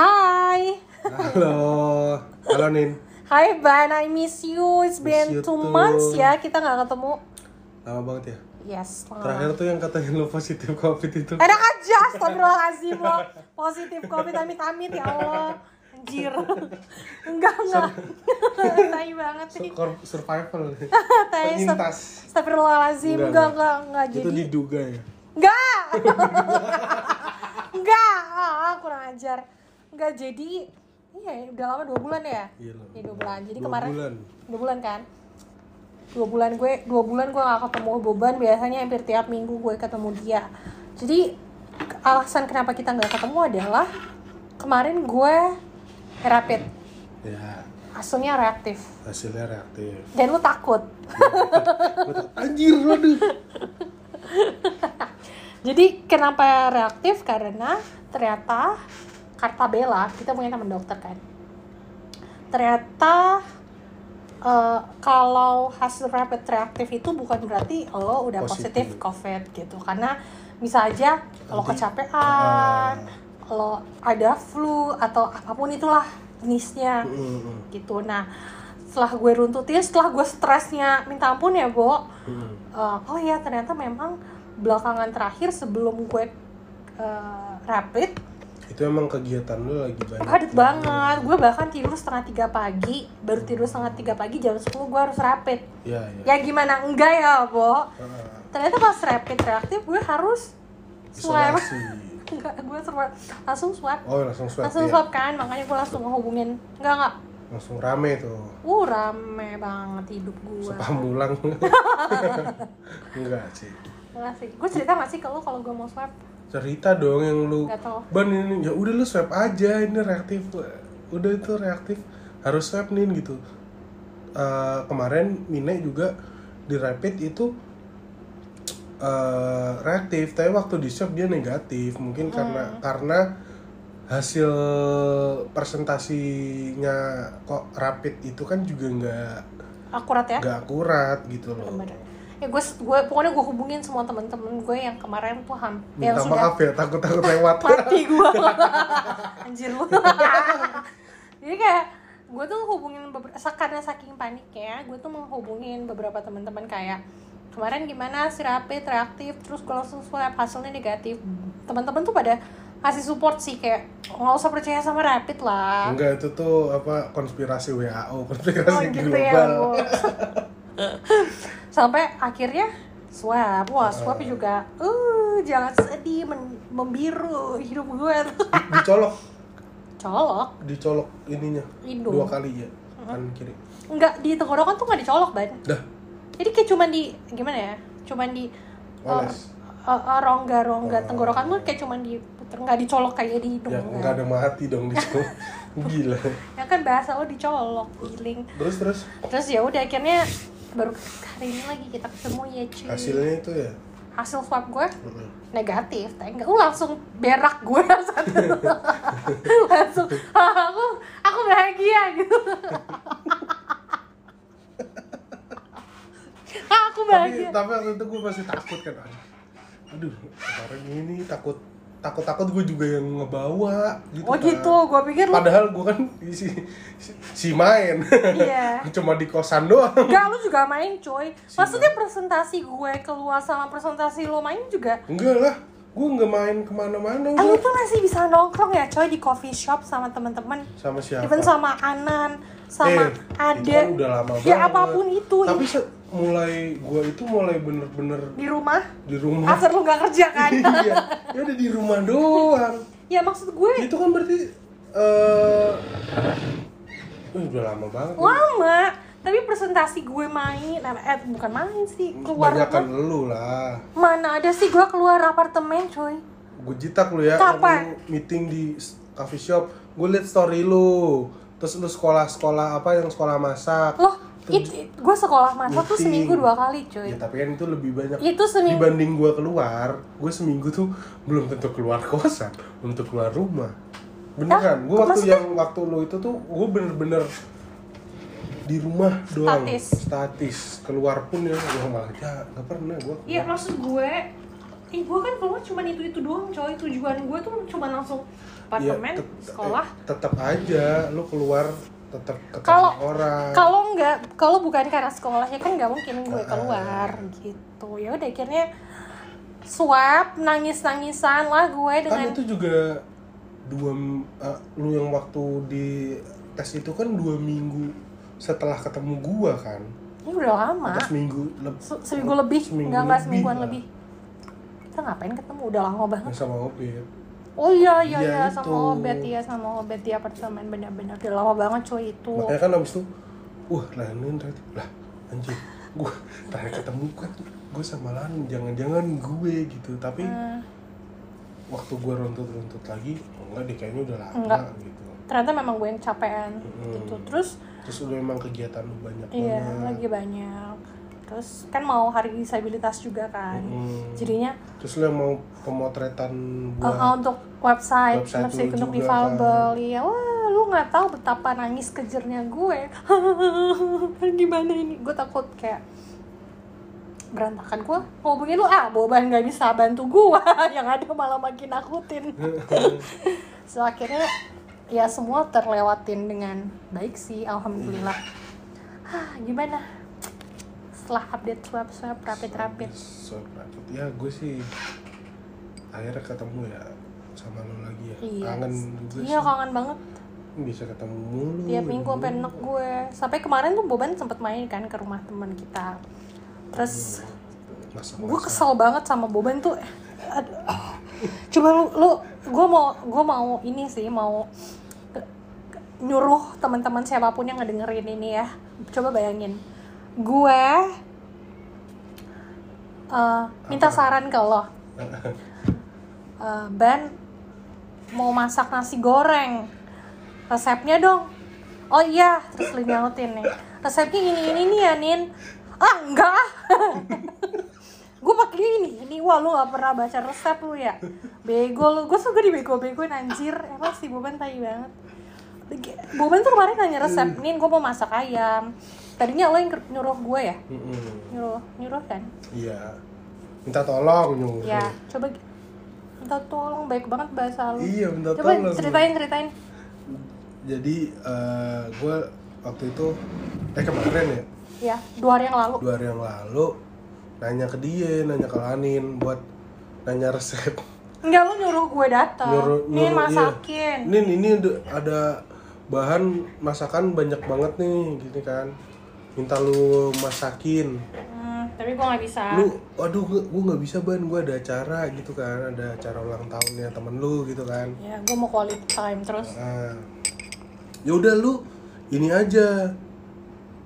Hai. Halo, halo Nin. Hai Ban, I miss you. It's Miss been you two too. months ya kita nggak ketemu. Lama banget ya. Yes. lama. Terakhir tuh yang katanya lo positif covid itu. Enak aja, astagfirullahaladzim lo Positif covid, amit-amit ya Allah Anjir Enggak, enggak Tai banget sih Sur- survival. Tai, Penyintas. Astagfirullahaladzim, Enggak, enggak, enggak. enggak, enggak Itu Jadi, diduga ya. enggak Enggak, ah, kurang ajar Enggak, jadi Iya, udah lama dua bulan ya? Iya. Iya, dua bulan Jadi Dua kemarin bulan. Dua bulan kan? Dua bulan gue, dua bulan gue gak ketemu beban Biasanya hampir tiap minggu gue ketemu dia Jadi alasan kenapa kita nggak ketemu adalah Kemarin gue rapid Ya, Hasilnya reaktif hasilnya reaktif. Dan lu takut Anjir, aduh. Jadi kenapa reaktif? Karena ternyata Kartabella, kita punya teman dokter kan. Ternyata eh, kalau hasil rapid reaktif itu bukan berarti lo udah positif, Positif. COVID gitu. Karena bisa aja lo Nanti- kecapean, Ah. lo ada flu atau apa pun itulah jenisnya Mm, gitu. Nah, setelah gue runtutin, setelah gue stresnya minta ampun ya, Bo. Uh, oh ya ternyata memang belakangan terakhir sebelum gue uh, rapid Itu emang kegiatan lu lagi banyak. padat banget. Gue bahkan tidur setengah tiga pagi. Baru tidur setengah tiga pagi jam 10 gue harus rapid. Iya, iya. ya gimana? Enggak ya bo. Ternyata pas rapid reaktif gue harus swab. Enggak gue swab. Langsung swab. Oh, langsung swab. langsung ya. swab kan? Makanya gue langsung ngehubungin. Enggak enggak. Langsung rame tuh. uh rame banget hidup gue Sepamulang. Enggak sih. enggak sih. Gue cerita gak sih ke lo kalau gue mau swab cerita dong yang lu ban ini ya udah lu swab aja ini reaktif. Udah itu reaktif. Harus swab nih gitu. Eh, kemarin Mine juga di rapid itu eh, reaktif. Tapi waktu di swab dia negatif. Mungkin karena karena hasil presentasinya kok rapid itu kan juga nggak akurat ya? nggak akurat gitu loh. Bener. Ya gue gue pokoknya gue hubungin semua temen-temen gue yang kemarin tuh ham yang minta sudah maaf ya takut takut lewat. Mati gue anjir lu. Jadi kayak gue tuh hubungin beberapa karena saking paniknya gue tuh menghubungin beberapa teman-teman kayak kemarin gimana? Si rapid reaktif terus gue langsung swab hasilnya negatif. Teman-teman tuh pada kasih support sih kayak nggak usah percaya sama rapid lah. Enggak itu tuh apa konspirasi WHO, konspirasi Oh gitu ya global. Bu. Sampai akhirnya swab, wah swab juga, uh jangan sedih, men- membiru hidup gue. Di- dicolok, Colok, dicolok ininya Hidung. dua kali ya, kan kiri. enggak di tenggorokan tuh nggak dicolok ban. Dah, Jadi kayak cuman di gimana ya, cuman di uh, oles. uh, uh, rongga-rongga Oh. tenggorokan tuh kayak cuman diputer, nggak dicolok kayak di hidung. Ya enggak ada mati dong di situ. Gila. Ya kan bahasa lo dicolok, giling. Terus terus Terus ya udah akhirnya baru hari ini lagi kita ketemu ya cuy. hasilnya itu ya. hasil swab gue Mm-mm. negatif tapi enggak langsung berak gue langsung "Ah, aku aku bahagia gitu Ah, aku Tapi bahagia tapi waktu itu gue masih takut kan. Aduh, kemarin ini takut takut takut gue juga yang ngebawa gitu. oh kan. gitu gue pikir lu Padahal gue kan si, si, si main. Iya. Cuma di kosan doang. enggak lu juga main coy maksudnya presentasi gue keluar sama presentasi lo main juga Enggak lah, gue nggak main ke mana-mana Eh, lu tuh masih bisa nongkrong ya coy di coffee shop sama teman-teman Sama siapa? even sama Anan sama Eh, Ade kan udah lama ya banget. apa pun itu Tapi mulai gue itu mulai bener-bener di rumah di rumah. after lu gak kerja kan iya, ya udah di rumah doang. ya maksud gue Itu kan berarti eh eh, udah lama banget. lama tapi presentasi gue main eh bukan main sih keluar rumah. lu lah. mana ada sih gue keluar apartemen coy Gue jitak lu ya, Kapan? lu meeting di coffee shop. Gue liat story lu. Terus lu sekolah-sekolah apa yang sekolah masak. loh it, it- gue sekolah masak tuh Meeting. seminggu dua kali coy Ya tapi kan itu lebih banyak. Itu seminggu. Dibanding gue keluar gue seminggu tuh belum tentu keluar kosan untuk keluar rumah. Beneran gue waktu maksudnya? yang waktu lo itu tuh gue bener-bener di rumah doang. Statis. statis. Keluar pun ya gue malah ya nggak pernah gue Iya maksud gue Ih, gue kan keluar cuma itu itu doang coy. Tujuan gue tuh cuma langsung apartemen tet- sekolah. eh, tetap aja lu keluar tetap ketemu Kalau- orang. kalau nggak kalau bukan karena sekolah ya kan nggak mungkin gue keluar gitu. Ya udah akhirnya swab nangis nangisan lah gue kan dengan itu juga dua eh, lu yang waktu di tes itu kan dua minggu setelah ketemu gua kan? Ini udah lama. Atau seminggu Se- seminggu lebih Seminggu nggak nggak lebih semingguan lah. lebih. Kita ngapain ketemu? Udah lama banget. Sama Obet oh iya iya Iya, iya itu. sama obet ya sama obet di apartemen bener-bener udah lama banget cuy itu. Makanya kan abis itu wah Lanin ternyata lah anjir gua terakhir ketemu kan gue sama Lanin jangan-jangan gue gitu. Tapi Hmm, waktu gua runtut-runtut lagi oh enggak deh kayaknya udah lama Enggak. gitu. Ternyata memang gue yang capean Mm-mm. gitu. Terus terus udah emang kegiatan lu banyak iya banget. lagi banyak terus kan mau hari disabilitas juga kan. Mm-mm. jadinya terus lu yang mau pemotretan buat uh, untuk website, Website lu untuk difabel. iya wah lu nggak tahu betapa nangis kejernya gue. Gimana ini? Gue takut kayak berantakan gue. Ngomongin lu? Ah boban nggak bisa bantu gue yang ada malah makin nakutin. So akhirnya ya semua terlewatin dengan baik sih alhamdulillah. Hah, gimana setelah update swab swab rapid rapid. so, rapid. ya gue sih akhirnya ketemu ya sama lo lagi ya. Iya. Kangen juga iya sih. kangen banget. Bisa ketemu mulu tiap minggu sampai enek gue. Sampai kemarin tuh Boban sempet main kan ke rumah teman kita. Terus masa gue kesel banget sama Boban tuh. Aduh. coba lu lu gue mau gue mau ini sih mau nyuruh teman-teman siapa pun yang ngedengerin ini ya. Coba bayangin gue eh, minta saran ke lo. Eh, Ban mau masak nasi goreng. Resepnya dong. Oh iya terus lu nyautin nih. Resepnya ini ini nih ya Nin. Ah enggak. Gue pakai ini ini. Wah lu gak pernah baca resep lu ya. Bego lu. Gue suka dibego-begoin anjir. Emang si Boban tai banget. Boban tuh kemarin nanya resep. Nin gue mau masak ayam tadinya lo yang nyuruh gue ya? Mm-mm. nyuruh nyuruh kan? Iya. Minta tolong nyuruh. Ya coba minta tolong baik banget bahasa lu. Iya minta coba tolong. ceritain ceritain. Jadi gue waktu itu eh kemarin ya? Ya dua hari yang lalu. Dua hari yang lalu nanya ke dia nanya ke Lanin buat nanya resep. Enggak lu nyuruh gue datang Nyuruh- nih nyuruh, iya. masakin. Nin ini ada- ada bahan masakan banyak banget nih gini kan minta lu masakin. Hmm, tapi gue nggak bisa. Lu waduh gue nggak bisa ban. Gue ada acara gitu kan ada acara ulang tahunnya temen lu gitu kan. Ya gue mau quality time terus. Nah, ya udah lu ini aja.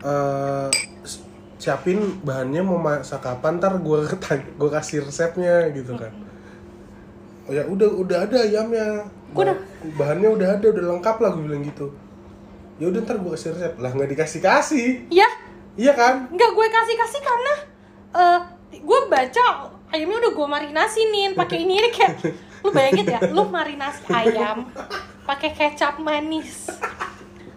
Eh, s- siapin bahannya mau masak kapan ntar gue gue kasih resepnya gitu kan. Oh ya udah udah ada ayamnya. Gua udah- Bah- bahannya udah ada udah lengkap lah gue bilang gitu ya udah ntar gue kasih resep. Lah nggak dikasih kasih ya iya kan? Nggak gue kasih kasih karena eh gue baca ayamnya udah gue marinasinin. Pakai ini ini kayak lu bayangin ya lu marinasi ayam pakai kecap manis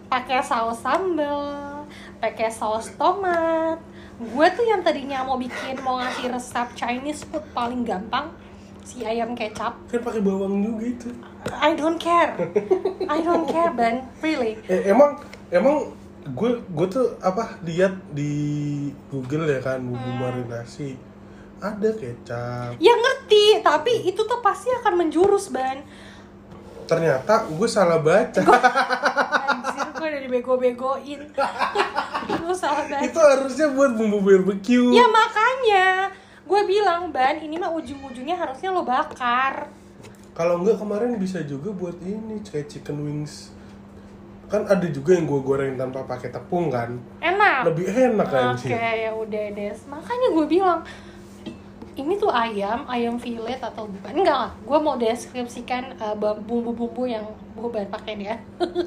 pakai saus sambal pakai saus tomat. Gue tuh yang tadinya mau bikin mau ngasih resep Chinese food paling gampang si ayam kecap. Kan pakai bawang juga itu. I don't care. I don't care Ben. Really. Eh, emang emang gue gue tuh apa lihat di Google ya kan bumbu Hmm. marinasi. Ada kecap. Ya ngerti. Tapi itu tuh pasti akan menjurus Ban ternyata gue salah baca. Anjir, gue udah dibego-begoin. Gue salah baca. Itu harusnya buat bumbu barbecue. Ya makanya Gue bilang, Ban, ini mah ujung-ujungnya harusnya lo bakar. Kalau enggak kemarin bisa juga buat ini kayak chicken wings. Kan ada juga yang gue goreng tanpa pakai tepung kan? Enak. Lebih enak kan Oke, sih ya udah deh Makanya gue bilang ini tuh ayam, ayam fillet atau bukan? Enggak lah, gue mau deskripsikan uh, bumbu-bumbu yang Boban pakai ya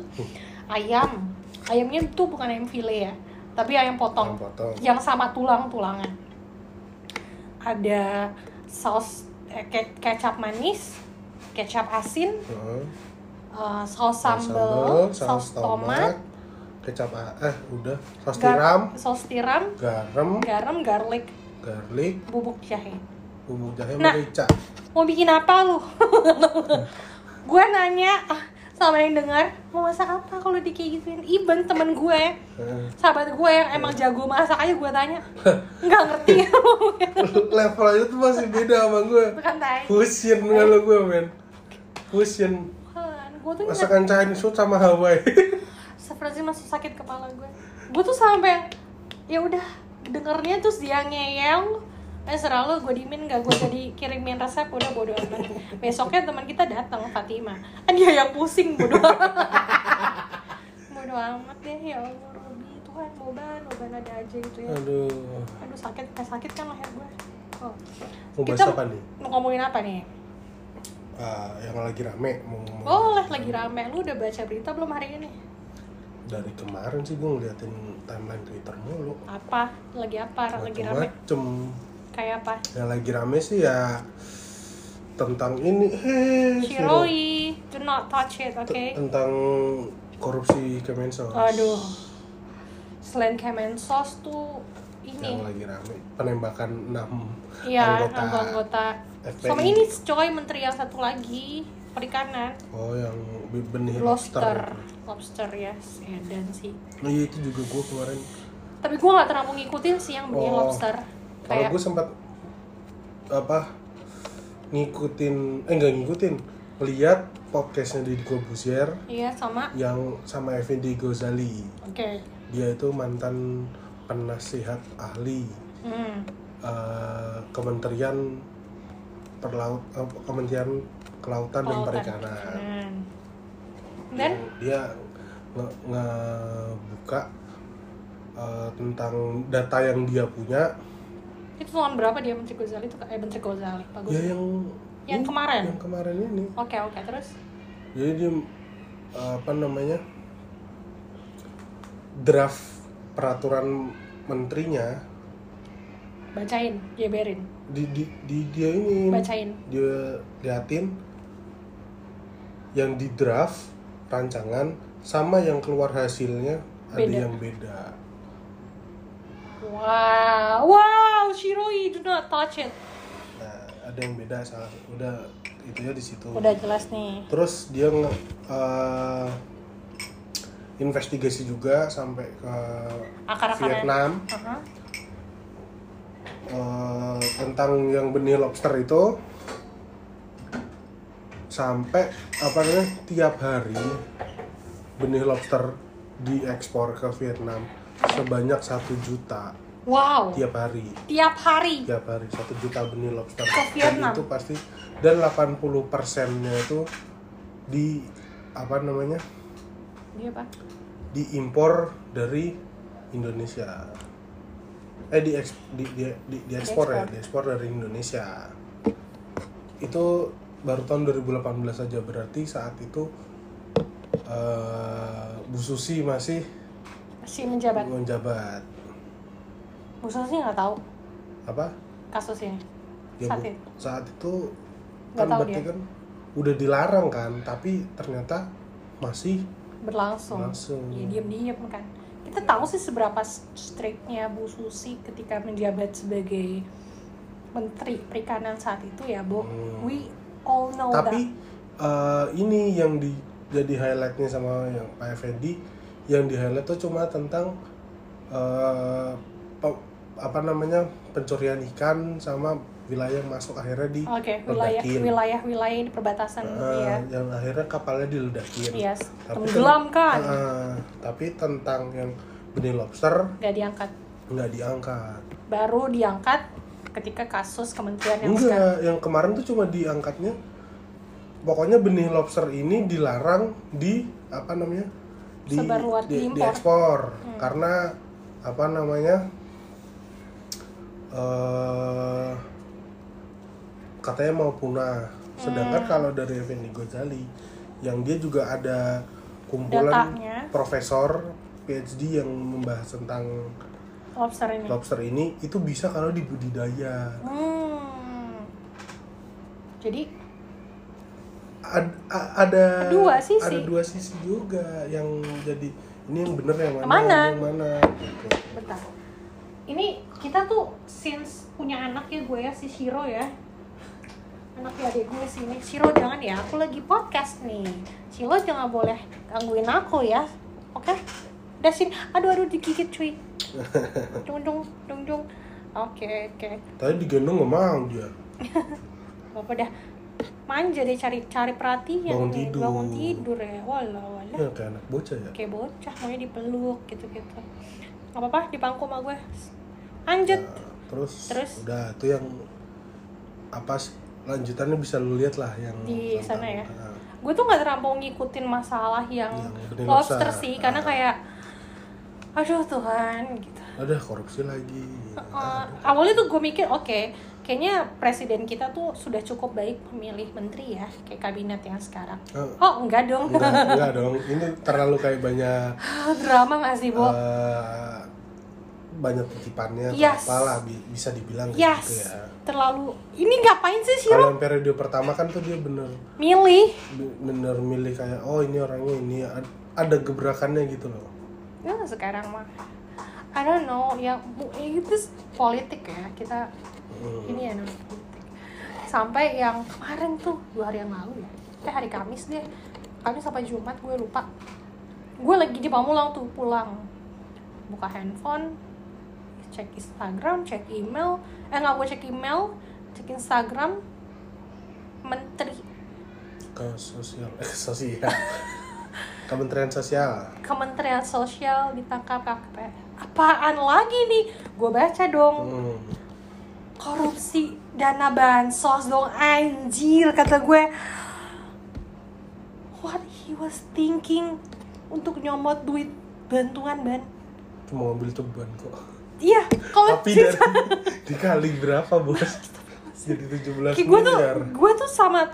Ayam, ayamnya tuh bukan ayam fillet ya Tapi ayam potong. Ayam potong. Yang sama tulang-tulangan Ada saus eh, ke- kecap manis Kecap asin Heeh. uh, Saus sambal, saus tomat kecap a- eh udah saus gar- tiram. Saus tiram, garam. garam, garlic, garlic. Bubuk jahe. Bubuk jahe Nah. merica mau bikin apa lu? Gue nanya ah, sama yang dengar mau masak apa kalau di kayak gituin even temen gue. Eh, sahabat gue yang emang jago masak. Aja gue tanya. Nggak ngerti. Levelnya tuh masih beda sama gue. Bukan tai. Fusion kalau gue men. Fusion. Gue tuh nggak masakan Chinese food sama Hawaii. Seperti masih sakit kepala gue. Gue tuh sampai ya udah dengernya terus dia ngeyel eh serah lu gue dimin gak gue jadi kirimin resep udah bodo amat. Besoknya teman kita datang Fatima. Kan dia yang pusing bodo amat. Bodo amat deh ya Allah Robi. Tuhan boban boban ada aja gitu ya. Aduh. Aduh sakit. Eh sakit kan leher gue oh. mau bahas Kita- apa nih? mau ngomongin apa nih? Ah, yang lagi rame mau oh lah lagi rame. Lu udah baca berita belum hari ini? Dari kemarin sih gue ngeliatin timeline Twitter mulu. Apa? Lagi apa? Lagi rame? macem-macem kayak apa? Yang lagi rame sih ya tentang ini. Heh Shiro. Shiroi, do not touch it, oke? T- tentang korupsi Kemensos. Aduh, selain Kemensos tuh yang ini, lagi rame penembakan 6 iya anggota anggota. FPI. Sama ini coy menteri yang satu lagi perikanan, oh yang be- benih lobster, lobster. Lobster ya, dan sih. Oh, iya itu juga gue kemarin. Tapi gue nggak terlalu ngikutin sih yang benih Oh, lobster, kalau gue sempat apa ngikutin eh enggak ngikutin lihat podcastnya di Corbusier iya sama, yang sama Effendi Gozali oke, dia itu mantan penasihat ahli hmm. eh, Kementerian Perlaut eh, Kementerian Kelautan dan. Perikanan Hmm. Dan dia nge- ngebuka eh, tentang data yang dia punya itu tahun berapa dia menteri Gozali itu? Eh menteri Gozali, bagus. ya yang Yang ini, kemarin? yang kemarin ini Oke oke terus, jadi dia apa namanya draft peraturan menterinya bacain, jeberin, di, di, di dia ini bacain. dia liatin yang di draft rancangan sama yang keluar hasilnya ada Beda. yang beda Wow, wow, Shiroi, do not touch it. nah ada yang beda salah udah itu ya di situ Udah jelas nih. terus dia nge, eh, investigasi juga sampai ke Akar-akarnya. Vietnam Aha. eh, tentang yang benih lobster itu sampai apa namanya tiap hari benih lobster diekspor ke Vietnam sebanyak satu juta Wow, tiap hari tiap hari. tiap hari satu juta benih lobster Ke dan Vietnam. itu pasti dan 80 persennya itu di apa namanya Dia apa? diimpor dari Indonesia eh di di di, di, diekspor ya diekspor dari Indonesia itu baru tahun 2018 saja berarti saat itu eh, Bu Susi masih Si menjabat. menjabat Bu Susi nggak tahu apa kasusnya. ya Saat Bu, itu. saat itu kan tahu berarti dia. kan udah dilarang kan tapi ternyata masih Berlangsung. Berlangsung. Ya diam-diam kan. Kita tahu sih seberapa striknya Bu Susi ketika menjabat sebagai Menteri Perikanan saat itu ya, Bu. Hmm. We all know tapi eh, ini yang di jadi highlightnya sama yang Pak Effendi yang di highlight tuh cuma tentang pe- apa namanya pencurian ikan sama wilayah masuk akhirnya di. Oke, wilayah wilayah wilayah di perbatasan Eh, ya. yang akhirnya kapalnya diledakin Yes, Tapi tenggelam kan. Eh, tapi tentang yang benih lobster Nggak diangkat. nggak diangkat Baru diangkat ketika kasus kementerian yang sekarang. enggak yang kemarin tuh cuma diangkatnya pokoknya benih lobster ini dilarang di apa namanya di Sebar luar, di, diimpor. diekspor karena apa namanya eh katanya mau punah sedangkan kalau dari Effendi Ghazali yang dia juga ada kumpulan Datanya. profesor PhD yang membahas tentang Lobster ini. lobster ini itu bisa kalau dibudidaya Hmm. Jadi Ad- a- ada Dua sisi. ada dua sisi juga yang jadi ini yang bener yang mana mana? yang mana gitu. bentar. Ini kita tuh since punya anak ya gue ya si Shiro ya. Anak ya adik gue sini. Shiro jangan ya aku lagi podcast nih. Shiro jangan boleh gangguin aku ya oke? Udah sini aduh aduh digigit cuy. Dung dung dung dung. Oke oke. Tadi digendong nggak mau dia. bapak dah? Manja deh cari cari perhatian Bangun nih. tidur. bangun tidur ya. Wala wala Ya kayak anak bocah ya. kayak bocah maunya dipeluk gitu gitu nggak apa-apa dipangku sama gue lanjut Nah, terus, Terus? udah itu yang apa lanjutannya bisa lu lihat lah yang Di tentang- sana ya? ah, gue tuh nggak terlampau ngikutin masalah yang Yang lobster sih karena Ah. kayak aduh Tuhan gitu ada korupsi lagi. Uh, awalnya tuh gue mikir oke kayaknya presiden kita tuh sudah cukup baik memilih menteri ya kayak kabinet yang sekarang Ah, oh enggak dong enggak, enggak dong. Ini terlalu kayak banyak drama nggak sih Bo? eh, banyak titipannya Yes. apalah bi- bisa dibilang yes gitu ya. terlalu ini ngapain sih Shiro Kalau periode pertama kan tuh dia bener milih bener milih kayak oh ini orangnya ini Ad- ada gebrakannya gitu loh. ya sekarang mah I don't know ya bu- itu politik ya kita Hmm. ini ya namanya politik sampai yang kemarin tuh dua hari yang lalu ya. Eh hari Kamis deh. Kamis sampai Jumat gue lupa. Gue lagi di Pamulang tuh pulang. Buka handphone cek Instagram cek email. Eh nggak gue cek email cek Instagram. Menteri. Ke sosial eh sosial. Kementerian Sosial. Kementerian Sosial ditangkap KPP apaan lagi nih? Gue baca dong. Hmm. Korupsi dana bansos dong. Anjir kata gue. What he was thinking untuk nyomot duit bantuan ban cuma mobil tuban kok. Iya kalau tapi dari dikali berapa bos? Jadi 17 kayak gue tuh gue tuh sama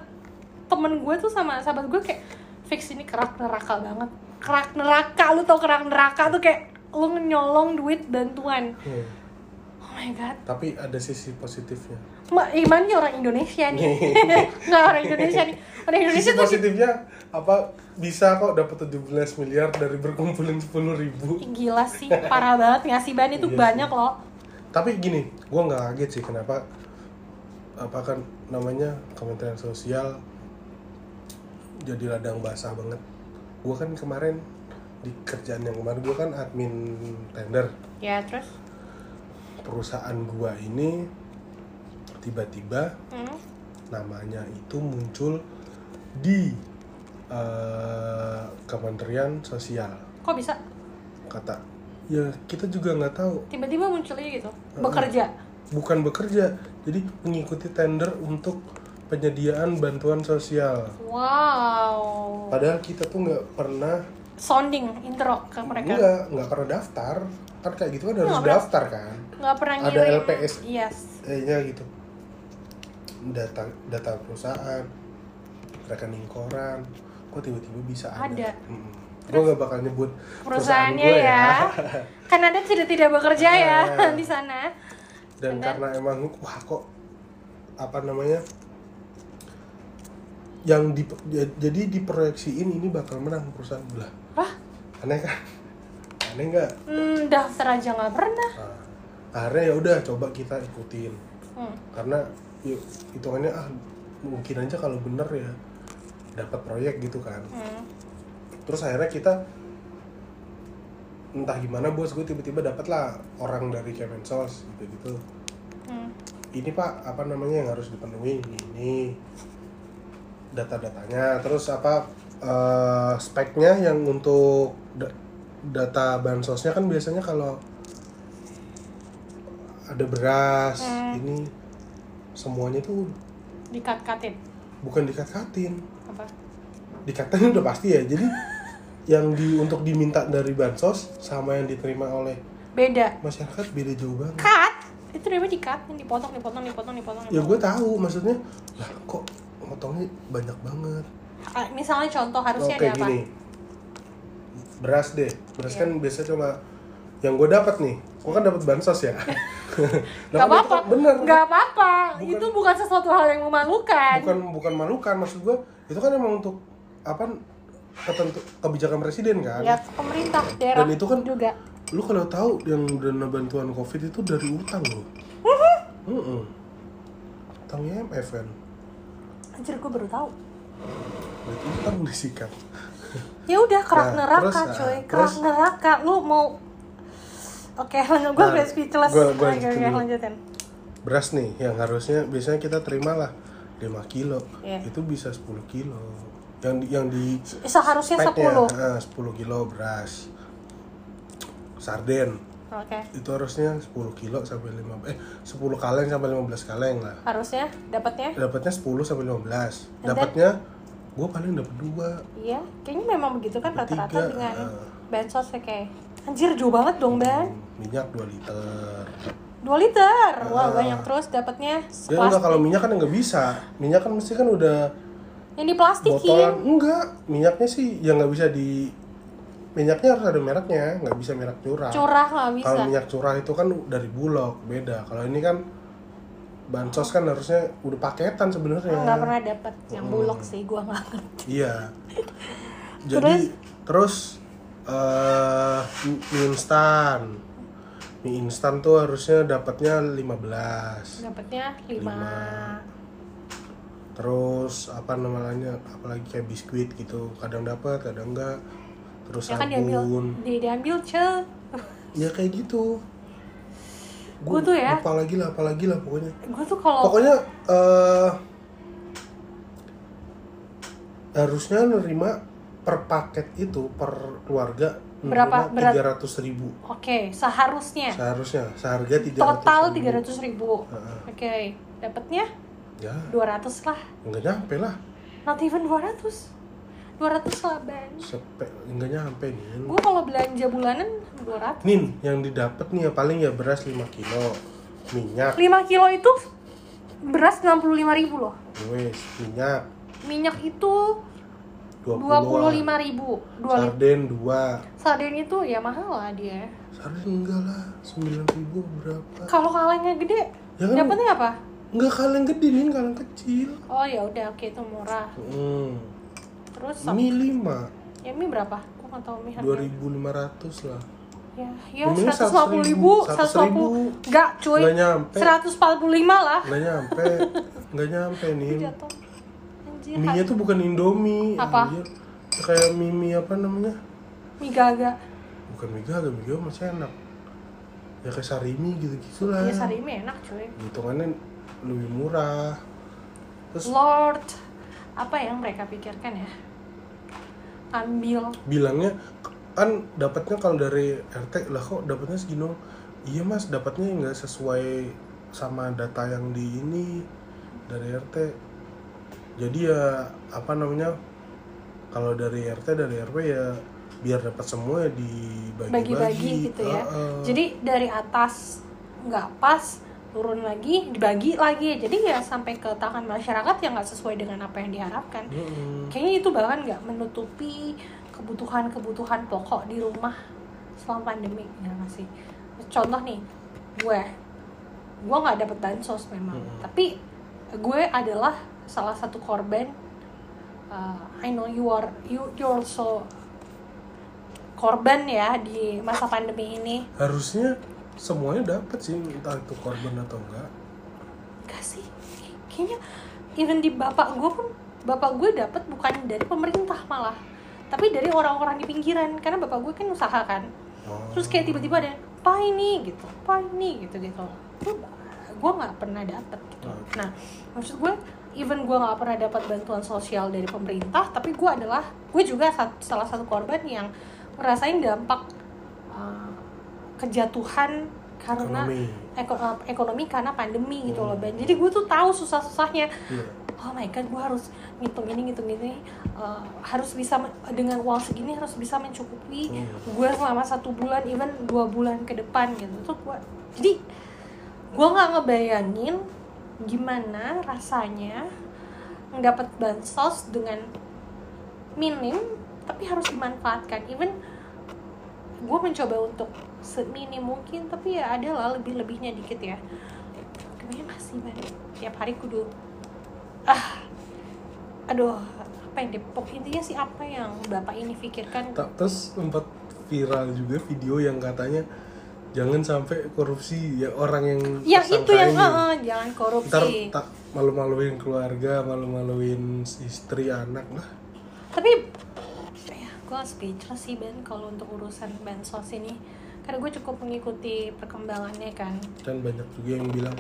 temen gue tuh sama sahabat gue kayak fix ini kerak neraka banget. Kerak neraka lu tau kerak neraka tuh kayak lu nyolong duit bantuan. Hmm. My god. Tapi ada sisi positifnya. Ma, Imannya orang Indonesia nih. Nggak orang Indonesia nih. Orang Indonesia sisi tuh positifnya apa bisa kok dapat 17 miliar dari berkumpulin 10 ribu. Gila sih. Parah banget. Ngasih ban itu Iya banyak sih. loh. Tapi gini gue nggak kaget sih kenapa apa kan namanya Kementerian Sosial jadi ladang basah banget. Gue kan kemarin di kerjaan yang kemarin gue kan admin tender. Ya terus perusahaan gua ini tiba-tiba hmm, namanya itu muncul di eh, Kementerian Sosial. Kok bisa? Kata ya kita juga nggak tahu. Tiba-tiba munculnya gitu bekerja? Bukan bekerja jadi mengikuti tender untuk penyediaan bantuan sosial. Wow. Padahal kita tuh nggak pernah sounding intro ke mereka? Nggak nggak pernah daftar kan kayak gitu kan harus Nggak pernah. daftar kan? nggak pernah Ada ngirim. LPS. yes. Eh-nya gitu. Data data perusahaan rekening koran. Kok tiba-tiba bisa ada, Ada. gue gak bakal nyebut perusahaannya gua ya. kan anda tidak tidak bekerja ya Ah. di sana. Dan Dan- karena emang wah kok apa namanya? Yang di ya- jadi diproyeksiin ini bakal menang perusahaan. Belah wah aneh kan aneh nggak? Hmm, daftar aja nggak pernah. Nah, akhirnya ya udah coba kita ikutin. Hmm. karena yuk hitungannya ah mungkin aja kalau bener ya dapat proyek gitu kan. Hmm. terus akhirnya kita entah gimana bos gue tiba-tiba dapat lah orang dari Kemensos gitu gitu Hmm. ini pak apa namanya yang harus dipenuhi? Ini, ini. Data-datanya. Terus apa eh, speknya yang untuk data bansosnya kan biasanya kalau ada beras Hmm. ini semuanya tuh dikat-katin? Bukan dikat-katin. Apa? Dikatain udah pasti ya. Jadi yang di untuk diminta dari bansos sama yang diterima oleh beda. masyarakat beda jauh banget. Cut itu namanya dikat? Yang dipotong dipotong dipotong dipotong, ya gue tahu. Maksudnya lah kok motongnya banyak banget? Ah, misalnya contoh harusnya oke ada apa? gini beras deh. Beras Iya. kan biasanya cuma yang gue dapat nih gue kan dapat bansos ya. Lah, Gak kan apa-apa, bener. Gak apa-apa. Itu bukan sesuatu hal yang memalukan. bukan bukan malukan maksud gue itu kan emang untuk apa ketentu kebijakan presiden kan. Ya pemerintah daerah Dan itu kan- juga. lu kalau tahu yang dana bantuan covid itu dari utang loh. Heeh. utang IMF kan anjir gue baru tahu. Berarti utang disikat ya udah kerak Nah, neraka terus, coy. ah, kerak terus- neraka. Lu mau oke lanjut gue Nah, udah speechless. gua- gua Oke, lanjutin lanjutin. beras nih yang harusnya biasanya kita terima lah 5 kilo. Iya. itu bisa 10 kilo. Yang yang di seharusnya speknya 10 ah, 10 kilo beras. Sarden. Oke. Itu harusnya 10 kilo sampai 5 eh 10 kaleng sampai 15 kaleng lah. Harusnya dapatnya? Dapatnya 10 sampai 15 And then? dapatnya gue paling dapat dua. Iya kayaknya memang begitu kan rata-rata dengan ah. bansos ya kayak anjir jauh banget dong ban. minyak 2 liter. 2 liter? Wah Ah. banyak terus dapatnya. Ya enggak kalau minyak kan nggak bisa. Minyak kan mesti kan udah yang diplastikin botolan enggak minyaknya sih yang nggak bisa di minyaknya harus ada mereknya nggak bisa merek curah. Curah nggak bisa. Kalau minyak curah itu kan dari bulog beda. Kalau ini kan bansos kan harusnya udah paketan sebenarnya. Nggak pernah dapat yang bulog sih gua nggak ngerti. Iya. Jadi terus? eh mie instan. Mie instan tuh harusnya dapatnya 15 dapatnya 5 terus apa namanya apalagi kayak biskuit gitu. Kadang dapat kadang enggak terus ya kan diambil sabun. di, diambil ce ya kayak gitu Gua tuh ya- apa lagi lah apa lagi lah pokoknya. Gue tuh kalau pokoknya eh harusnya nerima per paket itu per keluarga Berapa? Tiga ratus ribu. Oke seharusnya. Seharusnya seharga tiga total 300 ribu. Heeh. oke dapatnya ya. 200 lah. Nggak nyampe lah. Not even 200 200 lah ban Sepe, nggak nyampe nih gue kalau belanja bulanan 200 Nin, yang didapat nih ya paling ya beras 5 kilo, minyak, 5 kilo itu beras 65 ribu loh. Wes, minyak. Minyak itu 20 25 ribu. Dua sarden 2 sarden itu ya mahal lah dia. Sarden enggak lah 9 ribu berapa? Kalau kalengnya gede Ya kan- dapatnya apa? Enggak kaleng gede nih kaleng kecil. Oh ya udah oke itu murah. Hmm. Terus mie 5 ya mie berapa? Gue nggak tahu mie harganya. 2500 lah. Ya ya Mie 150 ribu 100 150 ribu. enggak cuy. Nggak nyampe. 145 lah. Nggak nyampe. Nggak nyampe nih mie nya tuh bukan indomie. Apa? anjir. kayak mie mie apa namanya? Mie gaga. Bukan mie gaga mie gaga masih enak. Ya kayak sarimi gitu gitulah ya sari mie enak cuy. Hitungannya lebih murah. Terus Lord. Apa yang mereka pikirkan ya ambil. Bilangnya kan dapatnya kalau dari RT lah kok dapatnya segini? Iya mas dapatnya nggak sesuai sama data yang di ini dari RT jadi ya apa namanya kalau dari RT dari RW ya biar dapat semua ya dibagi-bagi. Bagi-bagi gitu ya. Heeh. jadi dari atas nggak pas turun lagi dibagi lagi. Jadi ya sampai ke tangan masyarakat yang nggak sesuai dengan apa yang diharapkan. Mm-mm. kayaknya itu bahkan nggak menutupi kebutuhan-kebutuhan pokok di rumah selama pandemi ya nggak sih? Contoh nih gue. Gue nggak dapet bansos memang. Mm-mm. tapi gue adalah salah satu korban uh, I know you are you you also korban ya di masa pandemi ini. Harusnya semuanya dapat sih entah itu korban atau enggak. Gak sih. Kayaknya even di bapak gue pun bapak gue dapat bukan dari pemerintah malah tapi dari orang-orang di pinggiran. Karena bapak gue kan usaha kan. Oh. terus kayak tiba-tiba ada apa ini gitu. Apa ini gitu gitu. Gue nggak pernah dapet gitu. Hmm. nah maksud gue even gue nggak pernah dapat bantuan sosial dari pemerintah tapi gue adalah gue juga salah satu korban yang ngerasain dampak uh, kejatuhan karena ekonomi. eko- uh, ekonomi karena pandemi gitu loh Ben. Jadi gue tuh tahu susah-susahnya. Iya. oh my god gue harus ngitung ini ngitung ini. Uh, harus bisa dengan uang segini harus bisa mencukupi Hmm. gue selama satu bulan even dua bulan ke depan gitu. Tuh gue jadi gue nggak ngebayangin gimana rasanya mendapat bansos dengan minim tapi harus dimanfaatkan. Even gue mencoba untuk seminim mungkin tapi ya ada lah lebih lebihnya dikit ya. Kebayang gak sih Bang? tiap hari kudu ah aduh apa yang depok intinya sih apa yang bapak ini pikirkan. Tak- terus sempat viral juga video yang katanya jangan sampai korupsi ya orang yang ya itu yang eh, jangan ntar korupsi tak malu-maluin keluarga malu-maluin istri anak lah tapi gue speechless sih Ben kalau untuk urusan bansos ini. Karena gue cukup mengikuti perkembangannya kan. Dan banyak juga yang bilang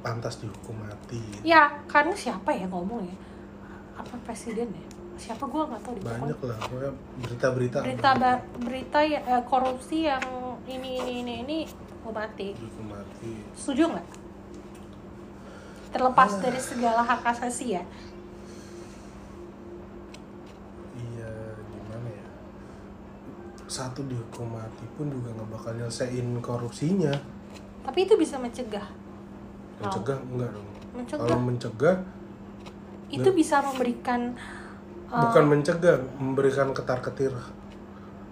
pantas dihukum mati. Ya karena siapa ya ngomong ya? Apa presiden ya? Siapa? Gue nggak tahu di banyak lah berita-berita. Berita ba- berita ya, eh, korupsi yang ini ini ini ini gue mati. Dihukum mati. Setuju nggak? Terlepas Ah. dari segala hak asasi ya satu dihukum mati pun juga nggak bakal nyelesain korupsinya. Tapi itu bisa mencegah. Mencegah? Enggak dong. Mencegah. Kalau mencegah itu bisa memberikan uh, bukan mencegah memberikan ketar ketir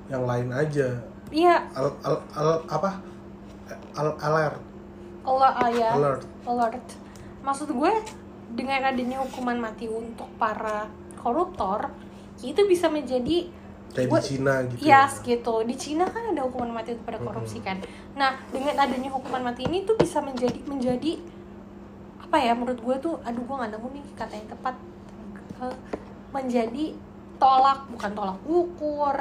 yang lain aja. Iya. Al, al, al- apa? Al, alert. Allah ya alert. Alert. Maksud gue dengan adanya hukuman mati untuk para koruptor itu bisa menjadi kayak Gue- di Cina gitu Yes gitu. Di Cina kan ada hukuman mati untuk pada korupsi kan? Nah dengan adanya hukuman mati ini tuh bisa menjadi menjadi apa ya menurut gue tuh aduh gue nggak nemu nih kata yang tepat. Menjadi tolak bukan tolak ukur.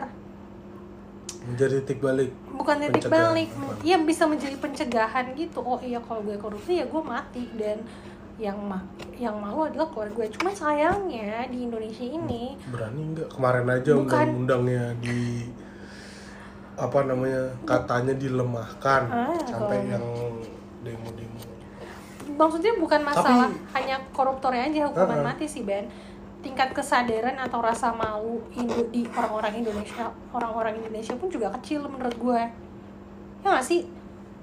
Menjadi titik balik. Bukan titik Pencegahan. balik ya bisa menjadi pencegahan gitu. Oh iya kalau gue korupsi ya gue mati dan yang ma yang malu adalah keluarga gue. Cuma sayangnya di Indonesia ini berani nggak? Kemarin aja Bukan. undang-undangnya di apa namanya katanya dilemahkan. Ah, sampai kalau- yang demo-demo. Maksudnya bukan masalah Tapi- hanya koruptornya aja hukuman Uh-uh. mati sih Ben. Tingkat kesadaran atau rasa malu Indo di orang-orang Indonesia orang-orang Indonesia pun juga kecil menurut gue. Ya nggak sih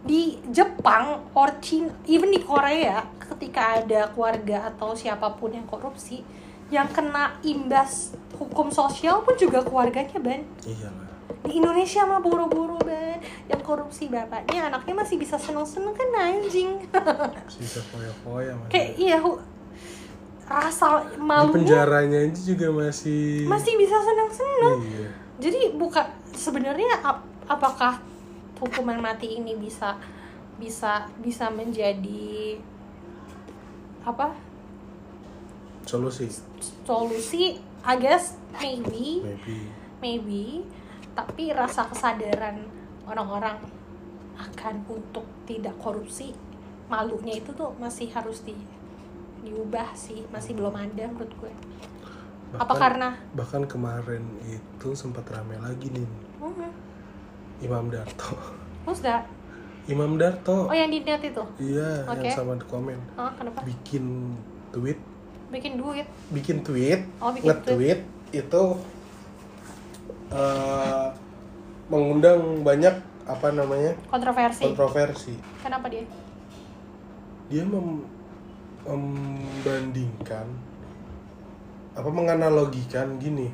di Jepang or China even di Korea ketika ada keluarga atau siapa pun yang korupsi yang kena imbas hukum sosial pun juga keluarganya Ben. Iyalah. Di Indonesia mah buru-buru Ben. Yang korupsi bapaknya anaknya masih bisa seneng-seneng kan anjing. Bisa foya-foya kayak iya rasa di malunya penjaranya aja juga masih masih bisa senang-senang iya. Jadi bukan sebenarnya ap- apakah hukuman mati ini bisa bisa bisa menjadi apa? Solusi. Solusi I guess maybe. Maybe. Maybe. Tapi rasa kesadaran orang-orang akan untuk tidak korupsi malunya itu tuh masih harus di diubah sih. Masih belum ada menurut gue. Apa Bahkan- karena? bahkan kemarin itu sempat rame lagi nih hmm, Imam Darto. Who's that? Imam Darto. Oh yang di net itu? Iya Oke. yang sama di komen. Hah, kenapa? Bikin tweet. Bikin duit? Bikin tweet. Oh, bikin nge-tweet itu eh, mengundang banyak apa namanya kontroversi. kontroversi. Kenapa dia? Dia mem- membandingkan apa menganalogikan gini.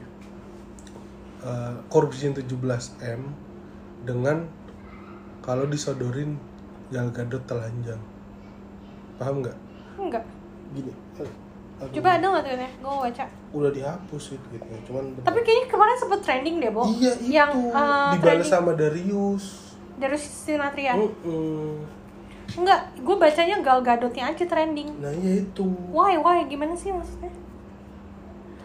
Eh, korupsi yang 17 m dengan kalau disodorin Gal Gadot telanjang. Paham nggak? Enggak. Gini eh, aduh, coba ada nggak tweetnya gue baca. Udah dihapus itu gitu cuman tapi kayaknya kemarin sempet trending deh Bo. Iya itu. yang uh, dibalas trending. sama Darius. Dari Sinatria Mm-mm. enggak gue bacanya Gal Gadotnya aja trending. Nah iya itu. Why why? Gimana sih maksudnya?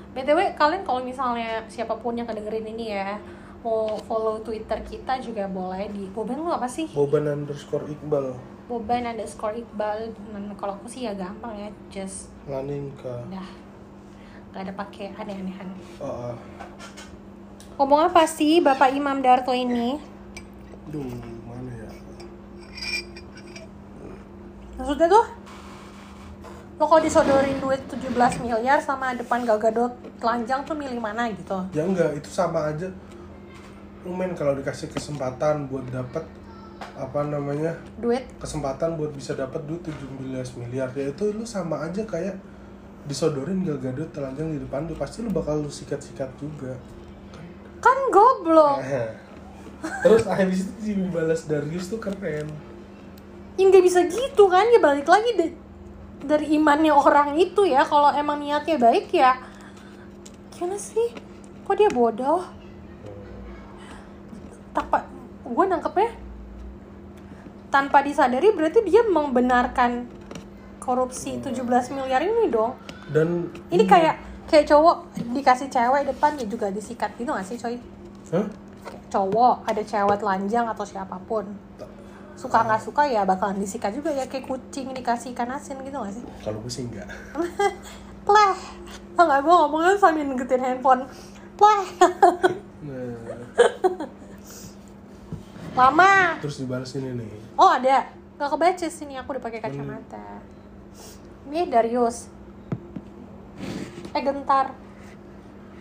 Btw kalian kalau misalnya siapa pun yang kedengerin ini ya follow twitter kita juga boleh di boban lu apa sih? Boban underscore Iqbal. Boban underscore iqbal kalau aku sih ya gampang ya just Laninka udah. Gak ada pakai aneh-anehan. Oh, ah. ngomong apa sih bapak Imam Darto ini? Duh, mana ya? Maksudnya tuh lo kalau disodorin duit 17 miliar sama depan Gal Gadot telanjang tuh milih mana gitu? Ya enggak itu sama aja Umen kalau dikasih kesempatan buat dapat apa namanya duit. kesempatan buat bisa dapat duit 17 miliar. Ya itu lu sama aja kayak disodorin Gal Gadot telanjang di depan lu pasti lu bakal lu sikat-sikat juga. Kan goblok. Eh. terus habis itu dibalas Darius tuh keren. Ya nggak bisa gitu kan ya balik lagi de- dari imannya orang itu ya. Kalau emang niatnya baik ya gimana sih? Kok dia bodoh tanpa gue nangkepnya tanpa disadari berarti dia membenarkan korupsi 17 miliar ini dong. Dan ini kayak kayak cowok dikasih cewek depan dia juga disikat. Gitu gak sih coy? Kayak cowok ada cewek telanjang atau siapa pun. Suka nggak suka ya bakalan disikat juga ya kayak kucing dikasih ikan asin gitu gak sih? Kalau gue sih enggak pleh. Tau gak gue ngomongnya sambil ngegetin handphone. Pleh. Nah, lama. Terus dibalas ini nih. Oh ada. Nggak kebaca sini aku udah pakai kacamata. Ini Darius. Eh gentar.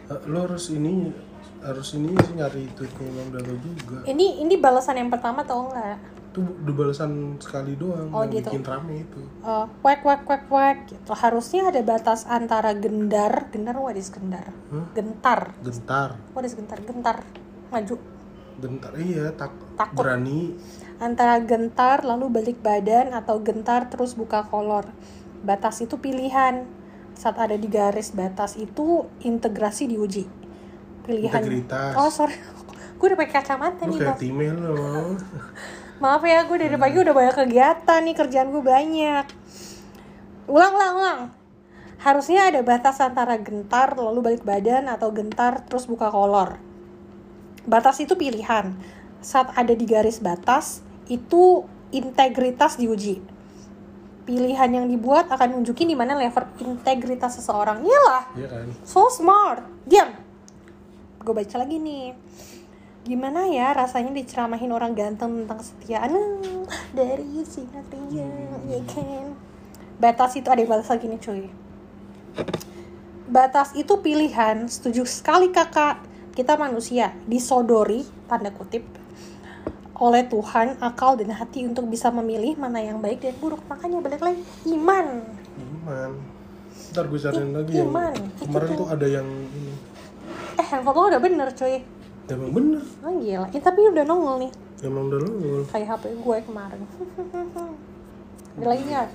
Eh, lo harus ini harus ini sih nyari tweetnya Imam Darto juga. Ini ini balasan yang pertama tau nggak? Itu udah balasan sekali doang Oh, yang gitu. bikin rame itu. Eh, wek wek wek wek gitu. Harusnya ada batas antara gendar gendar what is gendar? Hmm? gentar. Gentar. What is gentar? Gentar. Maju gentar iya tak Takut. berani. Antara gentar lalu balik badan atau gentar terus buka kolor. Batas itu pilihan. Saat ada di garis batas itu integrasi diuji. Pilihan. Integritas. oh sorry. Gue udah pakai kacamata nih kayak maaf. timel lo maaf ya gue dari pagi udah banyak kegiatan nih kerjaan gue banyak. Ulang ulang ulang. Harusnya ada batas antara gentar lalu balik badan atau gentar terus buka kolor batas itu pilihan. Saat ada di garis batas itu integritas diuji. Pilihan yang dibuat akan nunjukin di mana level integritas seseorang. Iyalah. Iya kan? So smart. Diam. Gue baca lagi nih. Gimana ya rasanya diceramahin orang ganteng tentang kesetiaan? Hmm, dari singkat ringan ya kan? Batas itu ada batas lagi nih cuy. Batas itu pilihan. Setuju sekali kakak kita manusia disodori tanda kutip oleh Tuhan akal dan hati untuk bisa memilih mana yang baik dan buruk. Makanya balik lagi iman. Iman. Ntar gue cariin lagi yang iman. kemarin Itu tuh ada yang ini. Eh handphone lo udah bener cuy. Emang bener. Oh gila, ya, tapi udah nongol nih. Emang udah lo Kayak HP gue kemarin. Ada lagi nggak?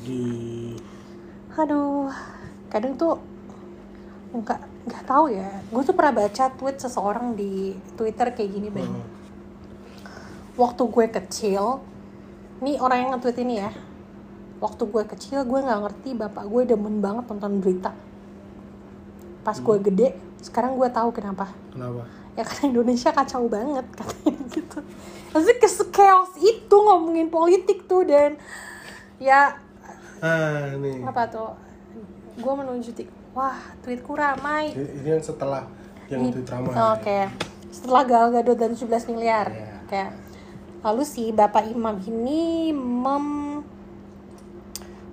di Aduh, kadang tuh nggak nggak tahu ya. Gue tuh pernah baca tweet seseorang di Twitter kayak gini. Oh, Waktu gue kecil, nih orang yang nge-tweet ini ya. Waktu gue kecil, gue nggak ngerti bapak gue demen banget nonton berita. Pas gue gede, sekarang gue tahu kenapa. kenapa ya karena Indonesia kacau banget katanya gitu maksudnya ke chaos itu ngomongin politik tuh dan ya ah nih apa tuh gue menuju wah tweetku ramai. Ini yang setelah yang tweet ramai. oke. Setelah Gal Gadot dan 17 miliar. Iya. oke. Lalu si Bapak Imam ini mem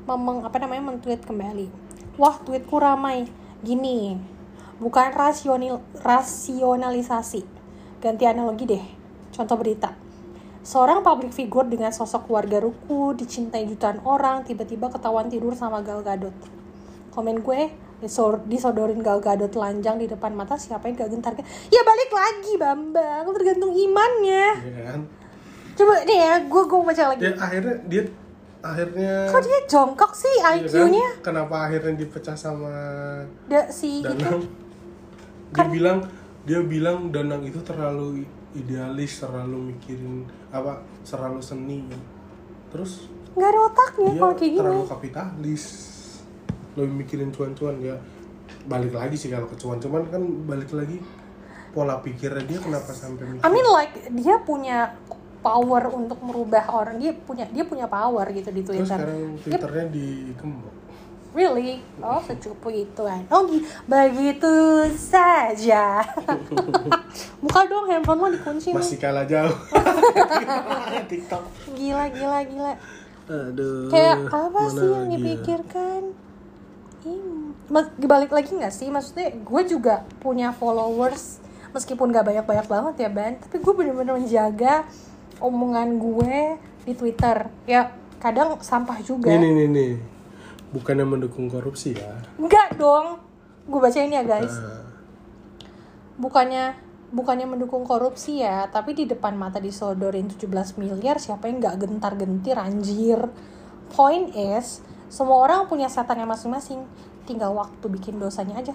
memeng apa namanya mentweet kembali. Wah tweetku ramai. Gini bukan rasional rasionalisasi. Ganti analogi deh. Contoh berita. Seorang public figure dengan sosok keluarga ruku dicintai jutaan orang tiba-tiba ketahuan tidur sama Gal Gadot. Komen gue disor- disodorin Gal Gadot telanjang di depan mata siapa yang gak gentar? Ya balik lagi Bambang. Tergantung imannya. Iya kan? Coba deh ya gue gue baca lagi. Dia akhirnya dia akhirnya kok dia jongkok sih iya kan? IQ-nya kenapa akhirnya dipecah sama da, si itu? Danang? Dia bilang dia bilang Danang itu terlalu idealis terlalu mikirin apa terlalu seni. Terus nggak ada otaknya kalau kayak gini. terlalu kapitalis lebih mikirin cuan-cuan ya. Balik lagi sih kalau ke cuan cuman kan balik lagi pola pikirnya dia kenapa sampai mikir? I mean like dia punya power untuk merubah orang dia punya dia punya power gitu di terus Twitter. sekarang twitternya digembok. Really? Oh secupu itu kan oh gi- begitu saja. Buka dong handphone lo dikunci nih masih kalah jauh. TikTok. Gila gila gila. Aduh kayak apa sih yang lagi ya? dipikirkan Mas- balik lagi nggak sih? Maksudnya gue juga punya followers meskipun gak banyak-banyak banget ya Ben. Tapi gue bener-bener menjaga omongan gue di Twitter. Ya kadang sampah juga. Nih nih nih nih. Bukannya mendukung korupsi ya? Enggak dong. Gue bacain ya guys. Nah, bukannya bukannya mendukung korupsi ya tapi di depan mata disodorin 17 miliar siapa yang nggak gentar-gentir anjir? Point is semua orang punya setannya masing-masing tinggal waktu bikin dosanya aja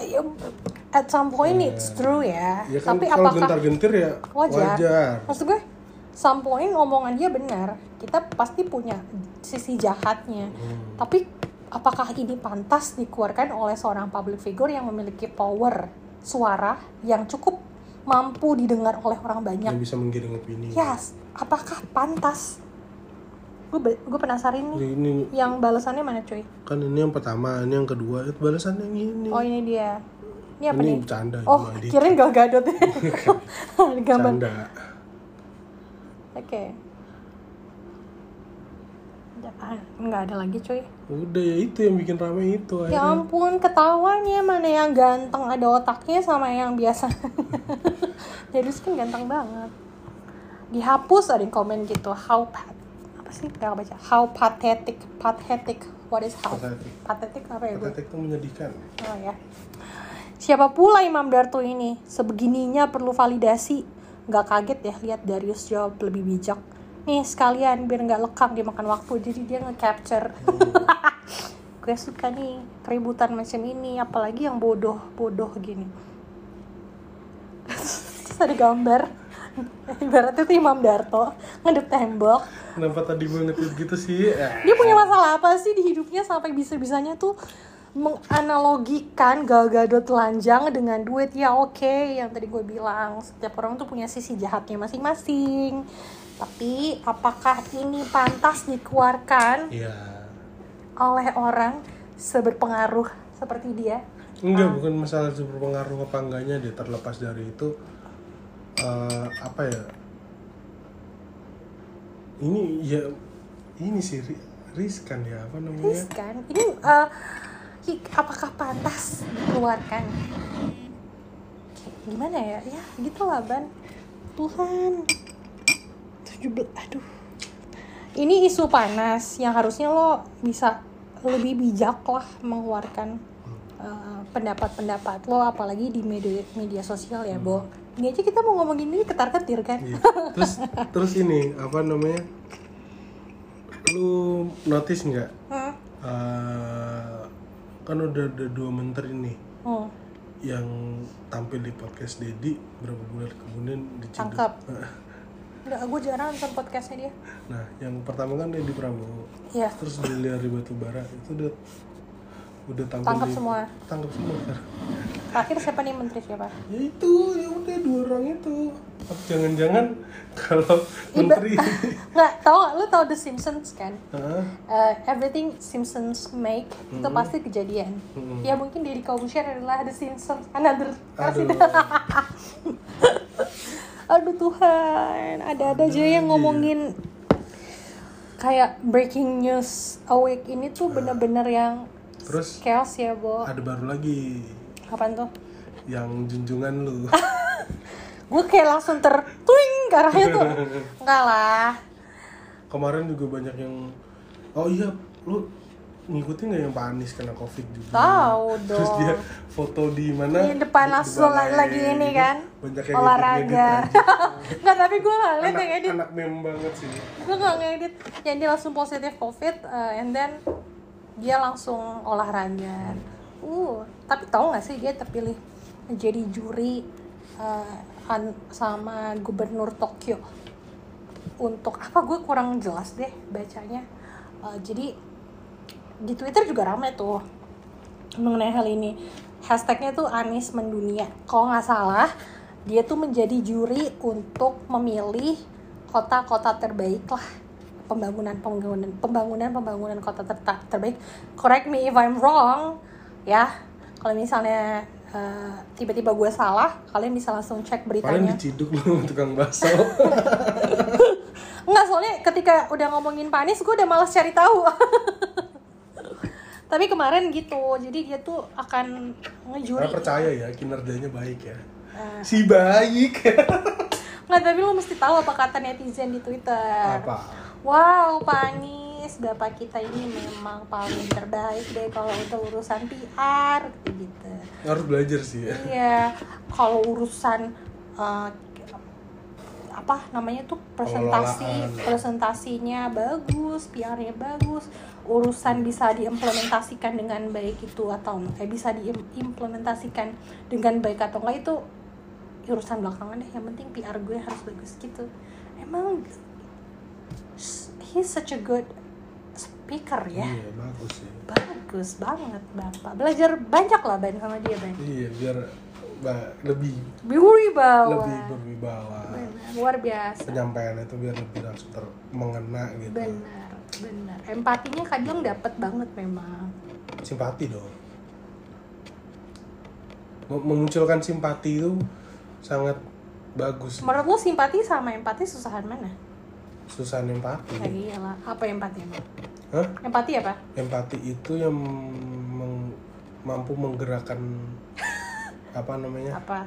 ayo at some point it's true ya, ya kan tapi kalau apakah gentar-gentir ya wajar. wajar. Maksud gue, some point omongan dia benar. Kita pasti punya sisi jahatnya. Hmm. Tapi apakah ini pantas dikeluarkan oleh seorang public figure yang memiliki power suara yang cukup mampu didengar oleh orang banyak? yang bisa menggiring opini Yes, apakah pantas? Gue gue penasaran nih. ini Yang balasannya mana cuy? kan ini yang pertama ini yang kedua itu balasan yang ini Oh ini dia. Ini apa ini nih? bercanda Oh, kirain Gal Gadot. Gambar. bercanda Oke. Ah, Nggak ada lagi cuy. udah ya itu yang bikin rame itu Ya akhirnya ampun, ketahuan ya mana yang ganteng ada otaknya sama yang biasa. Jadi kan ganteng banget. Dihapus ada yang komen gitu. How pat apa sih? Gak baca. How pathetic, pathetic. What is how? Pathetic. Pathetic apa ya gue? Patetik itu menyedihkan Oh ya. Siapa pula Imam Darto ini? Sebegininya perlu validasi. Nggak kaget ya lihat Darius jawab lebih bijak. Nih sekalian biar nggak lekang dia makan waktu. Jadi dia nge-capture. Gue suka nih keributan macam ini. Apalagi yang bodoh-bodoh gini. Terus ada gambar. Ibaratnya tuh Imam Darto ngedep tembok. Kenapa tadi gue ngetit gitu sih? Eh, Dia punya masalah apa sih di hidupnya sampai bisa-bisanya tuh menganalogikan Gal Gadot telanjang dengan duit? Ya oke yang tadi gue bilang. Setiap orang tuh punya sisi jahatnya masing-masing. Tapi apakah ini pantas dikeluarkan iya. oleh orang seberpengaruh seperti dia? Enggak bukan masalah itu berpengaruh apa enggaknya dia terlepas dari itu eh, apa ya ini ya ini sih ri- riskan ya apa namanya? Riskan. Ini eh, hi- apakah pantas dikeluarkan? Kayak gimana ya? Ya gitulah ban. Tuhan. 17 aduh. Ini isu panas yang harusnya lo bisa lebih bijak lah mengeluarkan eh, pendapat-pendapat lo apalagi di media media sosial ya Bo ini aja kita mau ngomongin ini ketar-ketir kan Iya. terus terus ini apa namanya lu notice nggak Hmm. Eh, kan udah ada dua menteri nih Hmm. yang tampil di podcast Dedi berapa bulan kemudian diciduk. Tangkap. Nggak, gue jarang nonton podcastnya dia Nah, yang pertama kan Dedi Prabowo. Iya Terus Delia Batubara itu udah udah Tangkap di- semua. Tangkap semua. Terakhir siapa nih menteri siapa? Ya itu, ya udah dua orang itu. Jangan-jangan kalau menteri Nggak, tau gak? Lu tau The Simpsons kan? Hah? Uh, everything Simpsons make itu Hmm. pasti kejadian. Mm-mm. Ya mungkin Deddy Corbuzier adalah The Simpsons another Aduh. Aduh Tuhan, ada-ada aja yang ngomongin kayak breaking news awake ini tuh bener-bener yang Terus chaos ya, Bo. ada baru lagi Apaan tuh? yang junjungan lu. Gue kayak langsung tertuing ke arahnya tuh. Enggak lah. Kemarin juga banyak yang Oh iya, lu ngikutin nggak yang Pak Anies kena covid juga? Tahu Terus dong. dia foto di mana? Di depan langsung balai lagi ini gitu. kan. Banyak yang Olahraga. Enggak, tapi gue gak ngeliat anak, yang edit. anak meme banget sih. Gue gak ngedit. Yang dia langsung positif covid, uh, and then dia langsung olahraga. Uh, tapi tahu gak sih dia terpilih jadi juri uh, sama gubernur Tokyo. Untuk apa gue kurang jelas deh bacanya. Uh, jadi di Twitter juga rame tuh mengenai hal ini hashtagnya tuh Anis mendunia kalau nggak salah dia tuh menjadi juri untuk memilih kota-kota terbaik lah pembangunan pembangunan pembangunan pembangunan kota ter- terbaik correct me if I'm wrong ya kalau misalnya eh, tiba-tiba gue salah kalian bisa langsung cek Paling beritanya diciduk lu tukang bakso. Enggak, soalnya ketika udah ngomongin Pak Anies, gue udah malas cari tahu. Tapi kemarin gitu, jadi dia tuh akan ngejuri. Karena percaya ya kinerjanya baik ya. Eh, Si baik. Nggak, tapi lo mesti tahu apa kata netizen di Twitter. Apa? Wow, Pak Anies, Bapak kita ini memang paling terbaik deh kalau untuk urusan PR, gitu. Harus belajar sih ya. Iya, kalau urusan eh, apa namanya tuh presentasi presentasinya bagus, PR-nya bagus, urusan bisa diimplementasikan dengan baik itu atau eh bisa diimplementasikan dengan baik atau enggak itu urusan belakangan deh yang penting PR gue harus bagus gitu emang he's such a good speaker ya. Iya bagus sih bagus banget bapak. Belajar banyak lah Ben sama dia Ben. Iya biar ba- lebih berwibawa. lebih berwibawa. Benar, luar biasa. Penyampaian itu biar lebih langsung ter mengena gitu. Benar benar. Empatinya kadang dapat banget memang. Simpati dong. Mem- memunculkan simpati itu sangat bagus. Menurut lo simpati sama empati susahan mana susah empati ya iyalah apa empati emang Hah? empati apa? Empati itu yang meng- mampu menggerakkan apa namanya? Apa?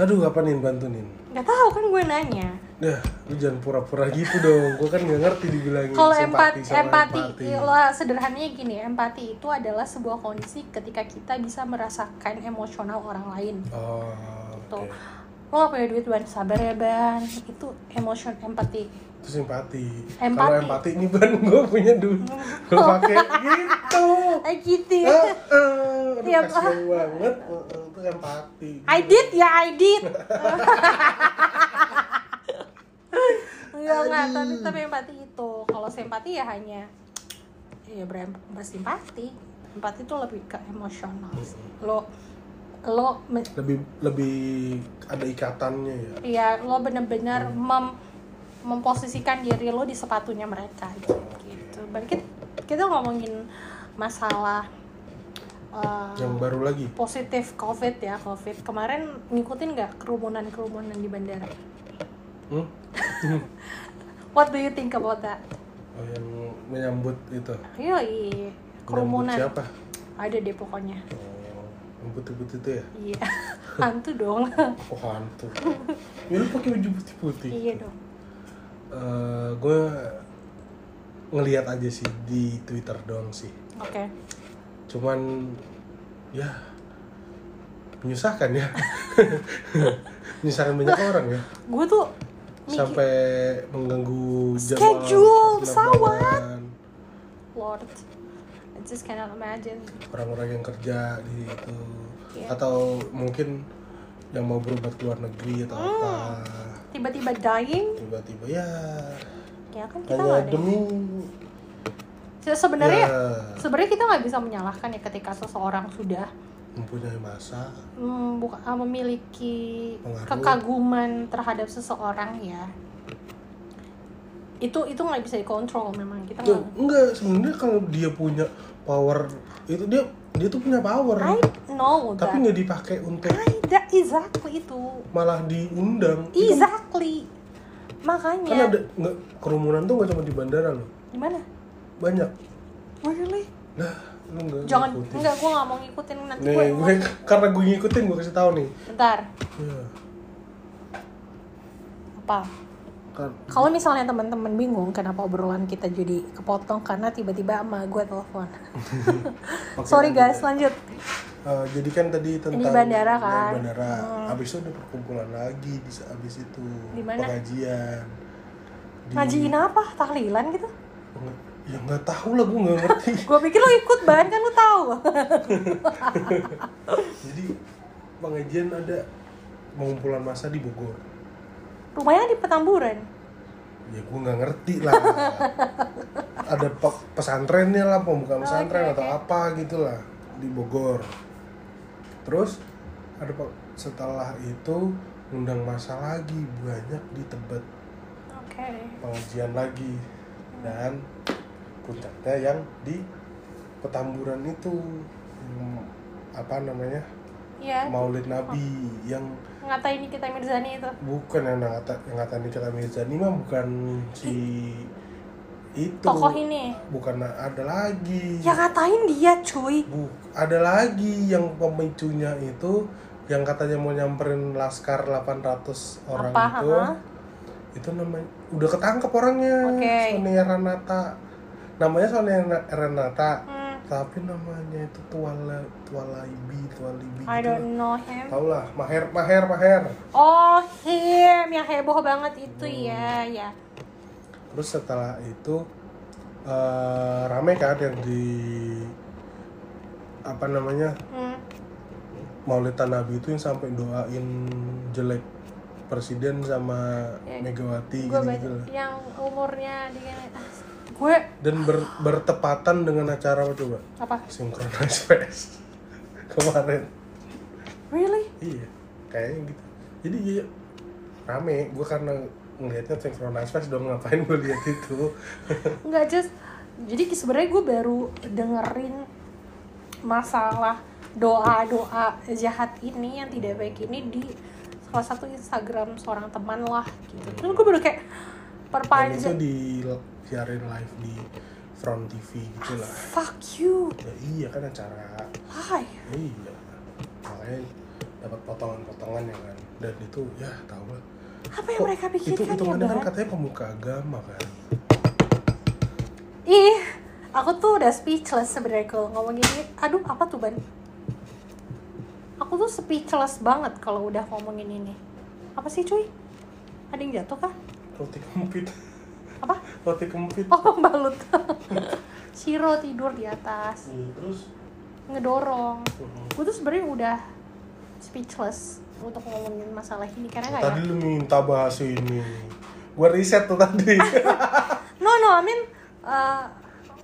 Aduh apa nih bantu nih nggak tahu kan gue nanya. Dah, lu jangan pura-pura gitu dong. Gue kan gak ngerti dibilangin kalau empati empati, empati. lo sederhananya gini empati itu adalah sebuah kondisi ketika kita bisa merasakan emosional orang lain. Oh, oke. Lo gak punya duit ban sabar ya ban itu emotion empati Itu simpati. Empati. Kalau empati ini ban gue punya duit. Gue pakai gitu. eh gitu ah, aduh, Iya, kasihan banget. Ah, Itu empati. I did ya I did enggak enggak tapi tapi empati itu kalau simpati ya hanya ya ber bersimpati empati itu lebih ke emosional lo lo Lebih lebih ada ikatannya ya. ya lo bener-bener mem- memposisikan diri lo di sepatunya mereka gitu gitu kita, kita ngomongin masalah uh, Yang baru lagi. positif covid ya covid kemarin ngikutin nggak kerumunan kerumunan di bandara Hmm? what do you think about that Oh, yang menyambut itu. yoi kerumunan siapa? ada deh pokoknya Oh, putih-putih itu ya? iya hantu dong Oh, hantu. ya lu pakai baju putih-putih. iya dong gue ngelihat aja sih di Twitter doang sih. oke Cuman ya menyusahkan ya. menyusahkan banyak orang ya. gue tuh Sampai mengganggu Schedule pesawat. Lord I just cannot imagine. Orang-orang yang kerja di itu. Iya. atau mungkin yang mau berobat ke luar negeri atau Hmm. apa. Tiba-tiba dying? Tiba-tiba ya. Ya kan kita hanya nggak ada demi Se- sebenarnya ya, sebenarnya kita nggak bisa menyalahkan ya ketika seseorang sudah mempunyai masa. Mm, buka- memiliki Pengaruh. kekaguman terhadap seseorang ya itu itu nggak bisa dikontrol memang kita Ya, nggak enggak sebenarnya kalau dia punya power itu dia dia tuh punya power. I know tapi nggak dipakai untuk I that exactly itu. malah diundang. Itu exactly kan makanya ada nggak kerumunan tuh nggak cuma di bandara loh. Gimana banyak. Really? Nah lu nggak jangan ngikutin. enggak gue nggak mau ngikutin nanti nih gue gue karena gue ngikutin gue kasih tahu nih. Bentar. Ya, apa? kan kalau misalnya teman-teman bingung kenapa obrolan kita jadi kepotong karena tiba-tiba sama gue telepon Oke, sorry guys lanjut Eh, jadi kan tadi tentang bandara di kan? bandara. Hmm. Abis itu ada perkumpulan lagi di abis itu Di mana? pengajian. Di- ngajiin apa tahlilan gitu Ya nggak tahu lah gue nggak ngerti. gue pikir lo ikut ban kan lo tahu Jadi pengajian ada pengumpulan masa di Bogor. Rumahnya di petamburan Ya gue nggak ngerti lah. ada pe- pesantrennya lah, pembukaan pesantren Oke, atau oke. apa gitu lah di Bogor. Terus ada setelah itu undang masa lagi banyak di Tebet oke pengajian lagi dan puncaknya yang di Petamburan itu yang apa namanya Iya. Maulid Nabi yang ngatain kita Mirzani itu. Bukan yang ngata yang ngatain kita Mirzani mah bukan si itu. Tokoh ini. Bukan ada lagi. Ya ngatain dia cuy. Bu, ada lagi yang pemicunya itu yang katanya mau nyamperin laskar 800 orang Apa, itu. Ha? itu namanya udah ketangkep orangnya. Oke. Sonia Renata. Namanya Sonia Renata. hmm, tapi namanya itu Tuala Tualaibi Tualibi I gitu don't know him. Tau lah Maher Maher Maher. Oh him. Yang heboh banget itu ya ya. Terus setelah itu eh, rame kan yang di apa namanya? Hmm. Maulid Nabi itu yang sampai doain jelek presiden sama Ya, Megawati gitu, yang umurnya di gue dan ber- bertepatan dengan acara apa coba? Apa? Synchronize Fest. Kemarin. Really? Iya kayaknya gitu. Jadi ya rame. Gue karena ngelihatnya Synchronize Fest dong ngapain gue lihat itu? Nggak just jadi sebenarnya gue baru dengerin masalah doa doa jahat ini yang tidak baik ini di salah satu Instagram seorang teman lah gitu. Terus gue baru kayak dan itu perpanjang. di siarin live di Front TV gitu lah fuck you. Ya iya kan acara. Hai. iya. Makanya dapat potongan-potongan ya kan. Dan itu ya tau lah. Apa yang Kok mereka itu pikirkan ya hitungannya kan katanya pemuka agama kan? Ih aku tuh udah speechless sebenarnya kalau ngomong gini aduh apa tuh ban? Aku tuh speechless banget kalau udah ngomongin ini. Apa sih cuy? Ada yang jatuh kah? Roti kempit apa? Roti kempit. Oh pembalut. Shiro tidur di atas. Iya, terus? Ngedorong. Uh, gue tuh sebenarnya udah speechless untuk ngomongin masalah ini. Karena tadi kayak lu minta bahas ini. Gue riset tuh tadi. No no I mean uh,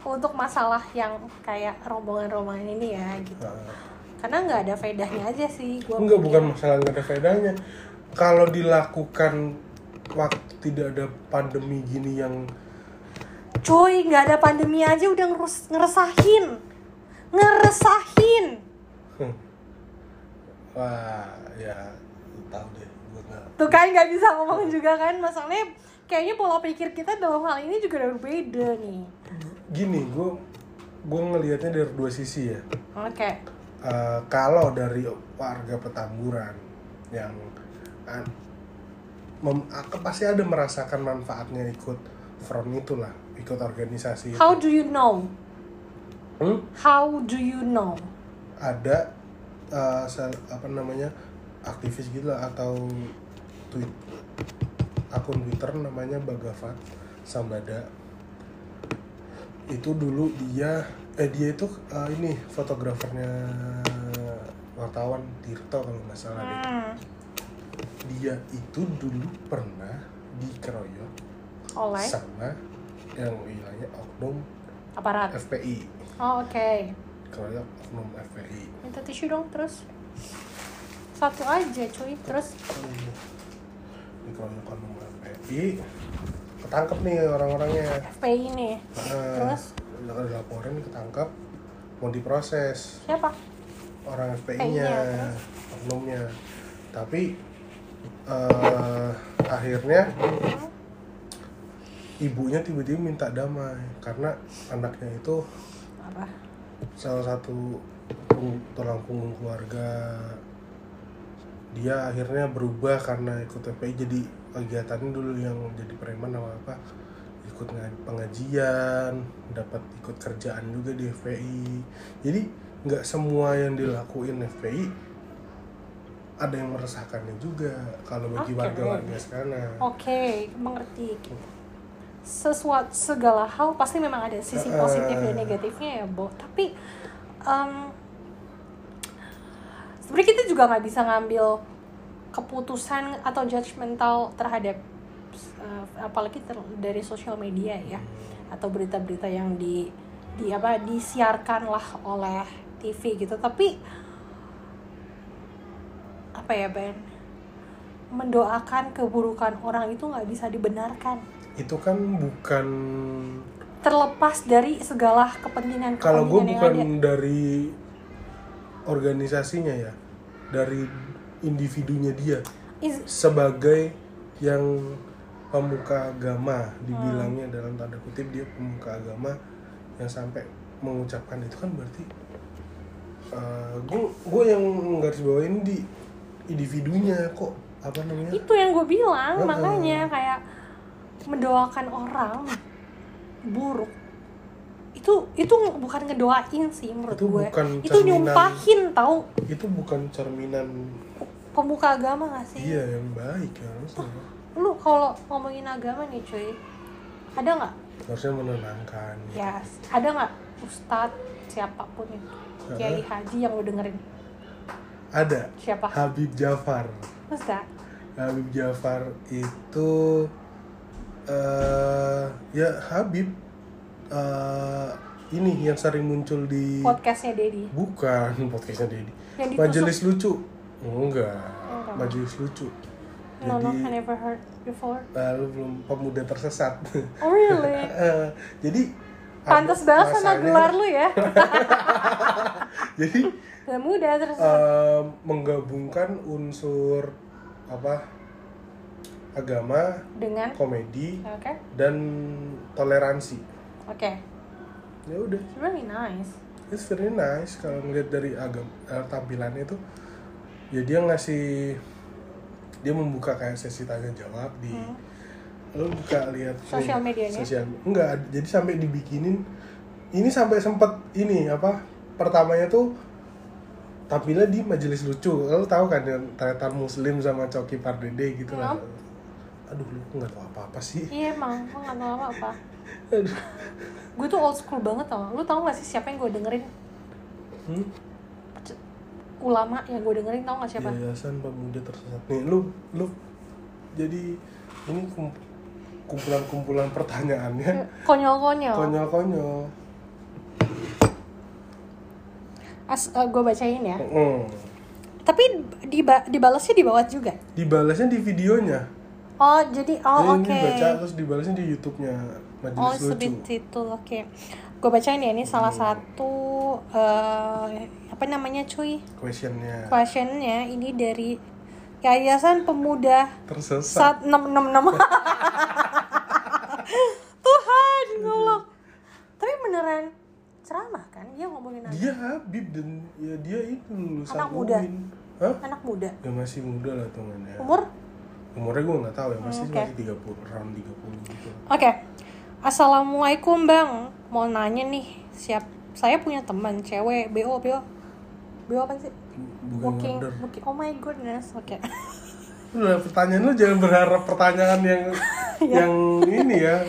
untuk masalah yang kayak rombongan-rombongan ini ya gitu. Karena nggak ada faedahnya aja sih gue enggak bukan masalah nggak ada faedahnya. Kalau dilakukan waktu tidak ada pandemi gini yang coy nggak ada pandemi aja udah ngerus ngeresahin. Ngeresahin. Hmm, wah ya tahu deh tuh kan nggak bisa ngomong juga kan masalahnya kayaknya pola pikir kita dalam hal ini juga udah berbeda nih. Gini gue gue ngelihatnya dari dua sisi ya. Oke. Eh, kalau dari warga Petamburan yang an- mem- pasti ada merasakan manfaatnya ikut front itulah ikut organisasi itu. how do you know Hmm? how do you know ada se- apa namanya aktivis gitu lah atau tweet akun Twitter namanya Bagavat Sambada itu dulu dia eh dia itu eh, ini fotografernya wartawan Tirto kalau nggak salah deh hmm. Dia itu dulu pernah dikeroyok oleh? sama yang wilayah oknum aparat? FPI oh, oke. Keroyok oknum FPI minta tisu dong terus. Satu aja cuy terus. Dikeroyok oknum FPI ketangkep nih orang-orangnya. FPI nih nah, Terus? udah dilaporin ketangkep. Mau diproses. Siapa? Orang FPI-nya, oknumnya. Tapi eh, akhirnya ibunya tiba-tiba minta damai karena anaknya itu apa? salah satu tulang punggung keluarga. Dia akhirnya berubah karena ikut FPI jadi kegiatannya dulu yang jadi preman apa apa? Ikut nga- pengajian dapat ikut kerjaan juga di FPI jadi nggak semua yang dilakuin FPI ada yang meresahkannya juga kalau bagi warga-warga sekarang. Oke mengerti sesuatu segala hal pasti memang ada sisi Eh. positif dan negatifnya ya Bo. Tapi em, sebenarnya kita juga nggak bisa ngambil keputusan atau judgmental terhadap eh, apalagi ter- dari sosial media ya atau berita-berita yang di di apa disiarkan lah oleh TV gitu. Tapi apa ya Ben? Mendoakan keburukan orang itu nggak bisa dibenarkan. Itu kan bukan terlepas dari segala kepentingan kalau gue bukan ada dari organisasinya ya dari individunya dia. Is- sebagai yang pemuka agama dibilangnya Hmm. dalam tanda kutip dia pemuka agama yang sampai mengucapkan itu kan berarti gue gue yang garis bawain di individunya kok apa namanya? Itu yang gue bilang Heeh. makanya kayak mendoakan orang buruk itu itu bukan ngedoain sih menurut Itu gue. bukan itu cerminan. nyumpahin tahu itu bukan cerminan pemuka agama gak sih? Iya yang baik ya harusnya. Lu kalau ngomongin agama nih cuy ada nggak? Harusnya menenangkan. Ya ada nggak ustadz siapa pun itu? Kiai haji yang lo dengerin ada. Siapa? Habib Jafar. That? Habib Jafar itu eh ya Habib eh ini yang sering muncul di podcastnya Dedi bukan podcastnya Dedi majelis lucu. Enggak. Enggak. majelis lucu. No no jadi I never heard before. Lalu belum pemuda tersesat. Oh really? Eh, jadi pantas banget sama gelar lu ya. Jadi mudah terus. eh, menggabungkan unsur apa agama dengan? komedi oke. dan toleransi. Oke. Ya udah. It's really nice. It's very nice kalau ngeliat dari agam eh, tampilannya itu ya dia ngasih dia membuka kayak sesi tanya jawab di lo buka lihat. Sosial medianya? sosial enggak jadi sampai dibikinin ini sampai sempet ini apa pertamanya tuh tampilnya di majelis lucu. Lo tahu kan yang Tretan Muslim sama Coki Pardede gitu lah. Aduh lu nggak tahu apa apa sih? Iya emang. Gue gak tau apa aduh. Gue tuh old school banget tau lu tau gak sih siapa yang gue dengerin? Hmm? ulama yang gue dengerin tau gak siapa? Yayasan Pemuda Tersesat. Nih, lu lu jadi ini kumpulan-kumpulan pertanyaannya. Konyol-konyol. Konyol-konyol. as gue bacain ya. Heeh. tapi diba dibalasnya di bawah juga? Dibalasnya di videonya. oh jadi oh oke ini baca terus dibalasnya di YouTube-nya. Oh Majelis Lucu. seperti itu oke. Gue bacain ya ini salah satu eh, apa namanya cuy? Questionnya. Questionnya ini dari Yayasan Pemuda tersesat. saat 666 Tuhan ya Allah tapi beneran ceramah kan dia ngomongin anak, Dia Habib dan ya dia itu lulusan Anak muda. Hah? anak muda Ya masih muda lah temannya. umur Umurnya gue nggak tahu ya, pasti Hmm, oke. masih 30, round 30 gitu. Oke, assalamualaikum bang. Mau nanya nih, siap? Saya punya teman cewek bo bo bo apa sih? Bukan Booking, order. Oh my goodness. Oke. Udah pertanyaan lu jangan berharap pertanyaan yang yang ini ya.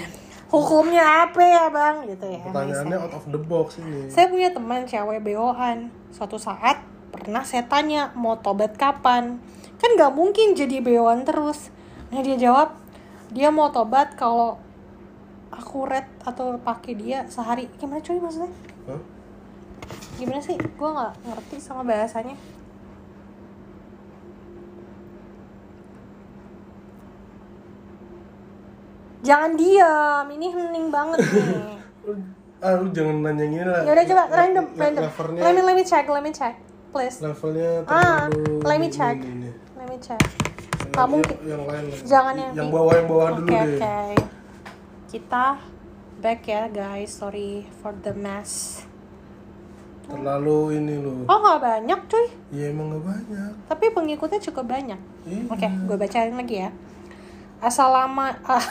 Hukumnya apa ya bang? Gitu ya. Pertanyaannya out of the box ini. Saya punya teman cewek BO-an. Suatu saat pernah saya tanya mau tobat kapan. Kan nggak mungkin jadi BO-an terus. Nah dia jawab dia mau tobat kalau aku red atau pakai dia sehari. Gimana cuy maksudnya? Hah? Gimana sih? Gue nggak ngerti sama bahasanya. Jangan diam, ini hening banget nih. Ah, lu jangan nanya yang ini lah. Ya udah coba random, random. Levelnya, Let me let me check, let me check, please. levelnya Ah, let me check. Let me check. Nggak mungkin. Yang, lain. Jangan yang yang bawah yang bawah dulu Oke deh. oke. Kita back ya guys, sorry for the mess. Terlalu ini lu. Oh nggak banyak cuy, Ya emang gak banyak. tapi pengikutnya cukup banyak. Iya. Oke, gue bacain lagi ya. Assalamualaikum. Ah,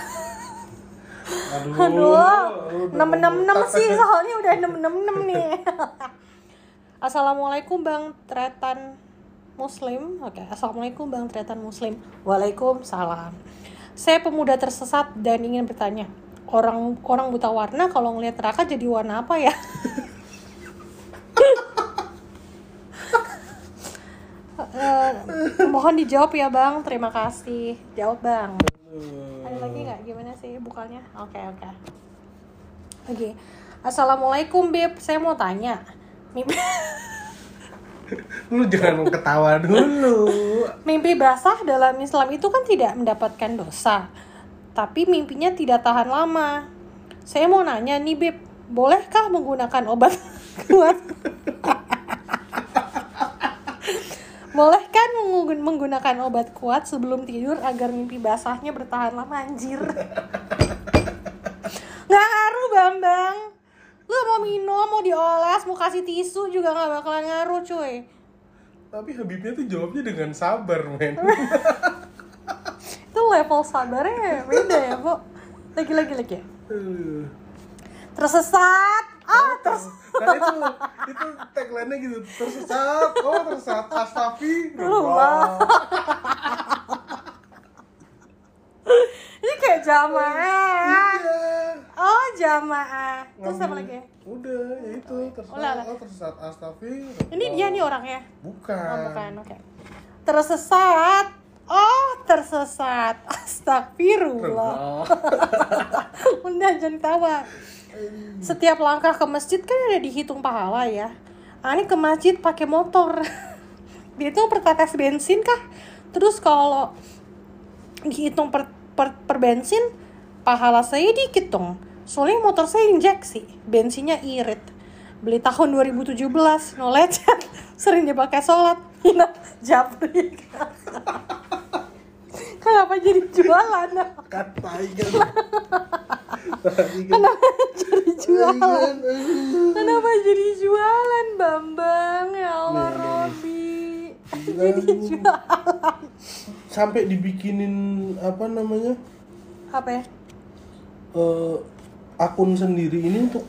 Aduh. aduh, enam enam enam sih soalnya udah enam enam enam nih. Assalamualaikum bang Tretan Muslim. Oke, assalamualaikum bang Tretan Muslim. Waalaikumsalam. Saya pemuda tersesat dan ingin bertanya, orang orang buta warna kalau ngelihat neraka jadi warna apa ya? Eh, mohon dijawab ya bang, terima kasih. Jawab bang. Ada lagi nggak? Gimana sih bukannya? Oke oke. Oke. Assalamualaikum beb, saya mau tanya. Mimpi, Lu jangan ketawa dulu. mimpi basah dalam Islam itu kan tidak mendapatkan dosa, tapi mimpinya tidak tahan lama. Saya mau nanya nih beb, bolehkah menggunakan obat kuat? Boleh kan menggu- menggunakan obat kuat sebelum tidur agar mimpi basahnya bertahan lama anjir? Nggak ngaruh Bambang. Lu mau minum, mau dioles, mau kasih tisu juga nggak bakalan ngaruh cuy. Tapi Habibnya tuh jawabnya dengan sabar, men. Itu level sabarnya beda ya, Bu. Lagi-lagi lagi ya. Aduh. Tersesat. Ah, terus Nah itu itu tagline-nya gitu tersesat, oh tersesat, Astagfirullah. ini kayak jamaah. Iya. jamaah terus apa lagi Udah, ya itu tersesat. lah. Oh, tersesat astagfirullah. ini dia nih orangnya Bukan. oh bukan oke tersesat oh tersesat astagfirullah udah jangan tawa setiap langkah ke masjid kan ada dihitung pahala ya. Ah, ini ke masjid pakai motor. Dia tuh pertetes bensin kah? Terus kalau dihitung per, per, per bensin pahala saya dikit dong. Soalnya motor saya injeksi bensinnya irit. Beli tahun 2017 no lecet. Sering dipakai sholat japri kenapa jadi jualan? Kan. kenapa jadi jualan? Kenapa jadi jualan bambang? Ya Allah. Robi jadi jualan. Sampai dibikinin apa namanya? apa ya? Eh, akun sendiri ini untuk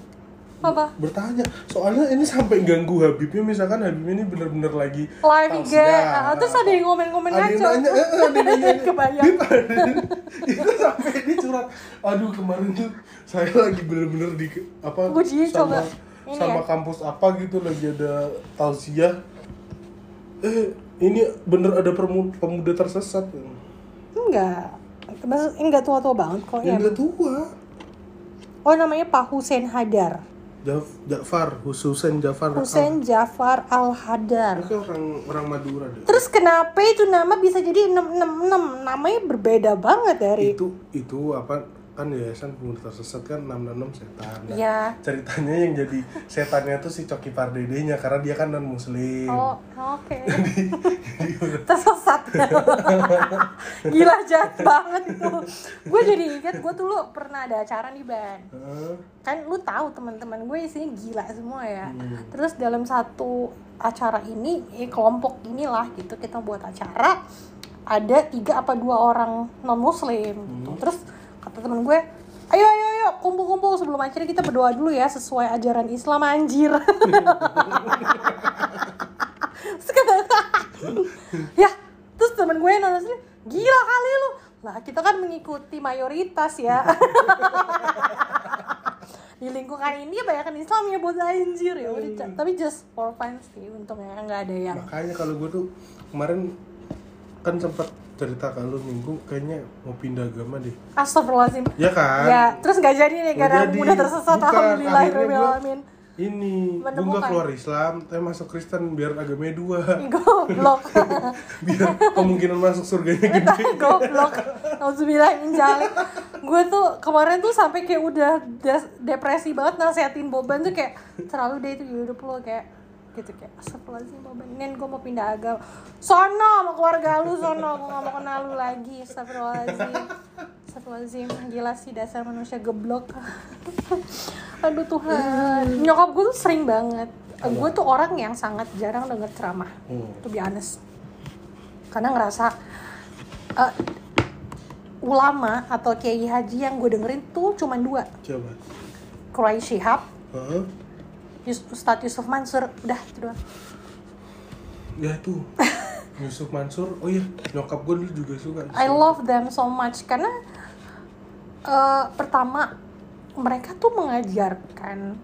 apa? Bertanya. Soalnya ini sampai ganggu Habibnya misalkan Habibnya ini bener-bener lagi live IG tausiah. ah, terus ada yang ngomen-ngomen ada yang nanya eh, ada yang nanya Kebayang. Ada- itu sampai ini curhat. Aduh kemarin tuh saya lagi bener-bener di apa Uji, sama coba. Ini sama ya. kampus apa gitu lagi ada tausiah eh ini bener ada pemuda tersesat. Enggak. Enggak tua-tua banget kok ya. udah tua. Oh namanya Pak Hussein Hadar Jaf, Jafar Husain Jafar Hussein Jafar Al Hadar Itu orang orang Madura deh. terus kenapa itu nama bisa jadi 666 namanya berbeda banget dari Itu itu apa kan yayasan pemuda tersesat kan 666 setan. Nah, Iya. Ceritanya yang jadi setannya tuh si Coki Pardedenya karena dia kan non muslim. Oh, oke. Tersesat. Gila jahat banget itu. Gue jadi ingat gue dulu pernah ada acara nih ban. Heeh. Kan lu tahu teman-teman gue isinya gila semua ya. Terus dalam satu acara ini, eh, kelompok inilah gitu kita buat acara ada tiga apa dua orang non muslim gitu. Terus kata temen gue ayo ayo ayo kumpul kumpul sebelum acara kita berdoa dulu ya sesuai ajaran Islam anjir. Ya terus temen gue muslim gila kali lu. Lah kita kan mengikuti mayoritas ya. Di lingkungan ini banyak Islam ya buat anjir. Ya tapi just for fun sih untungnya nggak ada yang Makanya kalau gue tuh kemarin kan sempat cerita kalau minggu kayaknya mau pindah agama deh. Astagfirullahaladzim Ya kan? ya terus nggak jadi nih karena jadi. udah tersesat Bukan, alhamdulillah alamin Ini, gue nggak keluar Islam, tapi masuk Kristen biar agamanya dua, goblok biar kemungkinan masuk surganya gede. goblok Alhamdulillah jalik gue tuh kemarin tuh sampai kayak udah depresi banget nasehatin Boban tuh kayak terlalu deh itu hidup lo kayak gitu kayak astagfirullahaladzim Nen gue mau pindah agama. Sono sama keluarga lu sono gue gak mau kenal lu lagi. Astagfirullahaladzim astagfirullahaladzim. Gila sih dasar manusia geblok. Aduh Tuhan. Nyokap gue tuh sering banget. Gue tuh orang yang sangat jarang denger ceramah Hmm. to be honest. Karena ngerasa eh, ulama atau kiai haji yang gue dengerin tuh cuma dua. Coba. Quraish Shihab. Yus- Ustadz Yusuf Mansur. Udah itu doang. Ya tuh. Yusuf Mansur, oh iya, nyokap gue dulu juga suka. I love them so much. Karena eh, pertama mereka tuh mengajarkan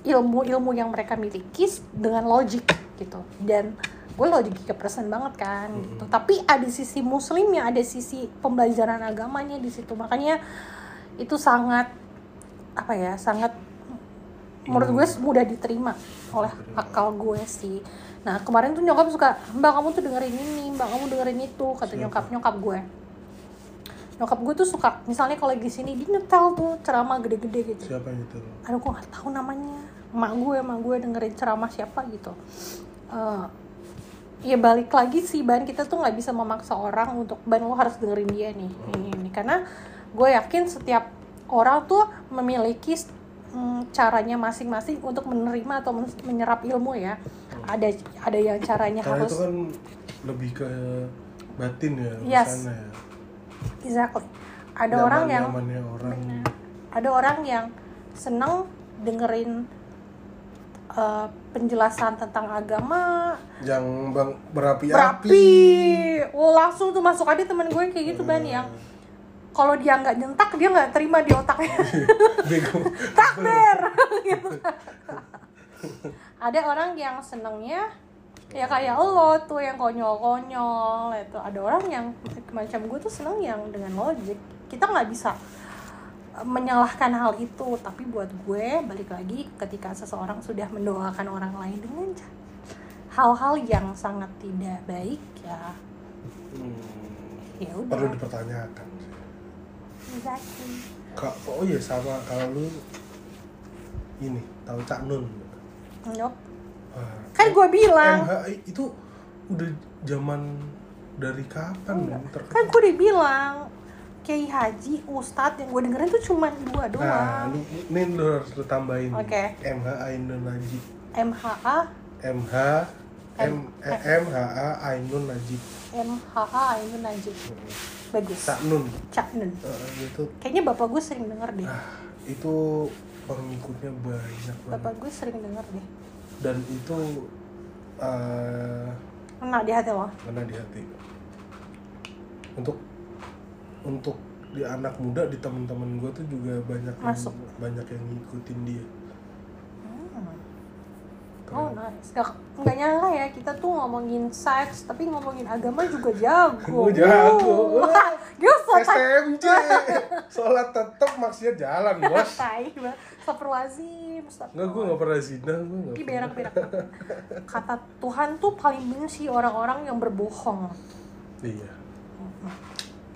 ilmu-ilmu yang mereka miliki dengan logik gitu. Dan gue logika person banget kan gitu. tapi ada sisi muslimnya ada sisi pembelajaran agamanya di situ. Makanya itu sangat apa ya sangat menurut gue mudah diterima oleh akal gue sih. Nah kemarin tuh nyokap suka mbak kamu tuh dengerin ini mbak kamu dengerin itu kata nyokap nyokap gue. Nyokap gue tuh suka misalnya kalau lagi sini dia nyetel tuh ceramah gede-gede gitu. Siapa yang itu? aduh gue nggak tahu namanya. Emak gue emak gue dengerin ceramah siapa gitu. Eh, ya balik lagi sih ban kita tuh nggak bisa memaksa orang untuk ban lo harus dengerin dia nih ini ini. Karena gue yakin setiap orang tuh memiliki mm, caranya masing-masing untuk menerima atau men- menyerap ilmu ya ada ada yang caranya Karena harus itu kan lebih ke batin ya, Yes. urusannya ya. exactly ada orang yang orang. ada orang yang seneng dengerin uh, penjelasan tentang agama yang berapi-api. berapi oh langsung tuh masuk ada temen gue kayak gitu ban yang kalau dia nggak nyentak dia nggak terima di otaknya. Takbir gitu ada orang yang senengnya ya kayak lo tuh yang konyol-konyol itu. Ada orang yang macam gue tuh seneng yang dengan logik kita nggak bisa menyalahkan hal itu. Tapi buat gue balik lagi ketika seseorang sudah mendoakan orang lain dengan hal-hal yang sangat tidak baik ya Hmm, ya perlu udah dipertanyakan exactly. Kak, oh iya sama kalau lu ini tahu Cak Nun. Nope. Wah, kan gue bilang. MHI itu udah zaman dari kapan Enggak. terkenal? kan gue udah bilang Kiai Haji, Ustadz yang gue dengerin tuh cuma dua Nah, doang. lu, ini lu harus lu tambahin. Oke. MH Ainun Najib. MHA, MH M eh, MHA Ainun Najib. MHA ini Najib Bagus. Cak Nun. Cak Nun. Eh, itu Kayaknya bapak gue sering denger deh. Ah, itu pengikutnya banyak Bapak banget gue sering denger deh. Dan itu eh Kena di hati lo? Kena di hati. Untuk untuk di anak muda di teman-teman gue tuh juga banyak yang, banyak yang ngikutin dia Oh nice. Gak, nggak nyangka ya kita tuh ngomongin seks Tapi ngomongin agama juga jago. Gue jago. Sopan STMJ sholat tetap maksudnya jalan bos. Tai Astagfirullahaladzim nggak gue nggak pernah zina gue Ih berak-berak. Kata Tuhan tuh paling benci orang-orang yang berbohong. Iya.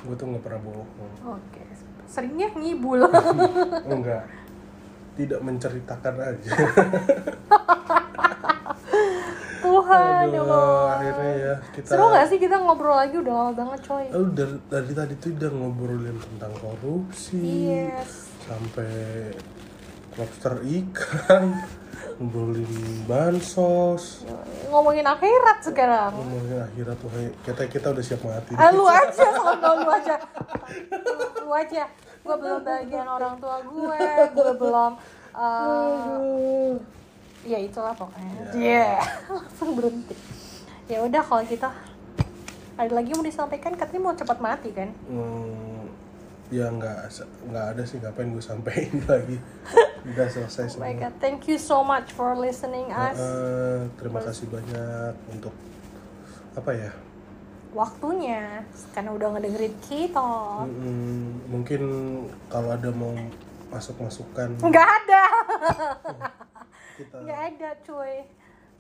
Gue tuh nggak pernah bohong. Oke. Seringnya ngibul. Enggak tidak menceritakan aja Tuhan ya Aduh, Allah. akhirnya ya kita Seru gak sih kita ngobrol lagi? Udah lama banget coy. Lu dari, dari tadi tuh udah ngobrolin tentang korupsi Yes. sampai lobster ikan ngobrolin bansos. Ngomongin akhirat sekarang. Ngomongin akhirat tuh kita kita udah siap mati. Ah, lu aja sono lu aja. Lu aja. Gue belum bagian orang tua gue gue belum uh, ya itulah pokoknya. Iya. Langsung berhenti. Ya udah kalau kita ada lagi mau disampaikan? Katanya mau cepat mati kan? Hmm, ya nggak nggak ada sih ngapain gue sampein lagi? Udah selesai oh my semua. God thank you so much for listening us. Eh, terima kasih banyak untuk apa ya? Waktunya karena udah ngedengerin kita. Mm, mungkin kalau ada mau masuk masukan nggak ada kita nggak ada cuy.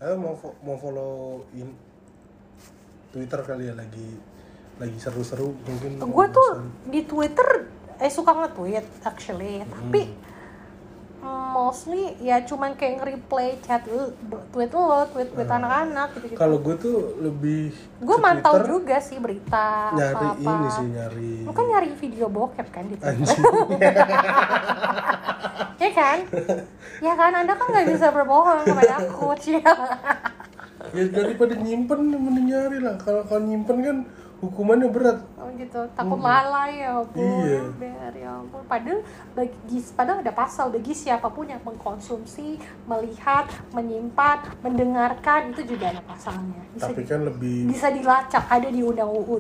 Eh mau mau follow in Twitter kali ya lagi lagi seru-seru mungkin gue tuh di Twitter eh suka nge-tweet actually. Tapi mm, mostly ya cuman kayak nge-replay chat lu tweet lo tweet tweet anak-anak gitu gitu kalau gue tuh lebih gue mantau juga sih berita nyari apa apa ini sih nyari lu kan nyari video bokep kan di Twitter. Anjing. Ya kan? Ya kan? Anda kan nggak bisa berbohong kepada aku sih ya daripada nyimpen mending nyari lah. Kalau kalau nyimpen kan hukumannya berat Oh gitu, takut lalai ya ampun. Iya. Ber, ya ampun. Padahal bagi padahal ada pasal bagi siapa pun yang mengkonsumsi, melihat, menyimpan, mendengarkan itu juga ada pasalnya. Bisa tapi di- kan lebih bisa dilacak ada di undang UU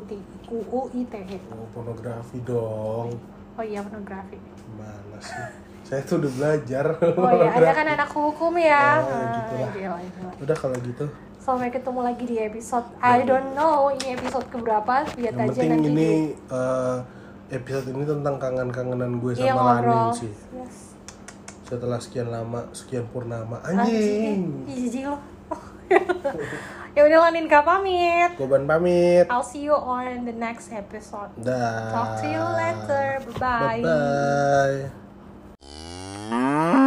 UU ITE. oh, pornografi dong Oh iya pornografi. mana sih saya tuh udah belajar Oh iya, ada kan anak hukum ya. Oh, Ah, gitulah. gila, gila. udah kalau gitu Sampai ketemu lagi di episode I don't know ini episode keberapa lihat yang aja penting nanti ini di- eh, episode ini tentang kangen-kangenan gue iya sama ngobrol. Lanin sih Yes. setelah sekian lama sekian purnama Anjing, jijik lo. ya udah Lanin kak pamit. Goban pamit I'll see you on the next episode. dah Talk to you later. Bye bye bye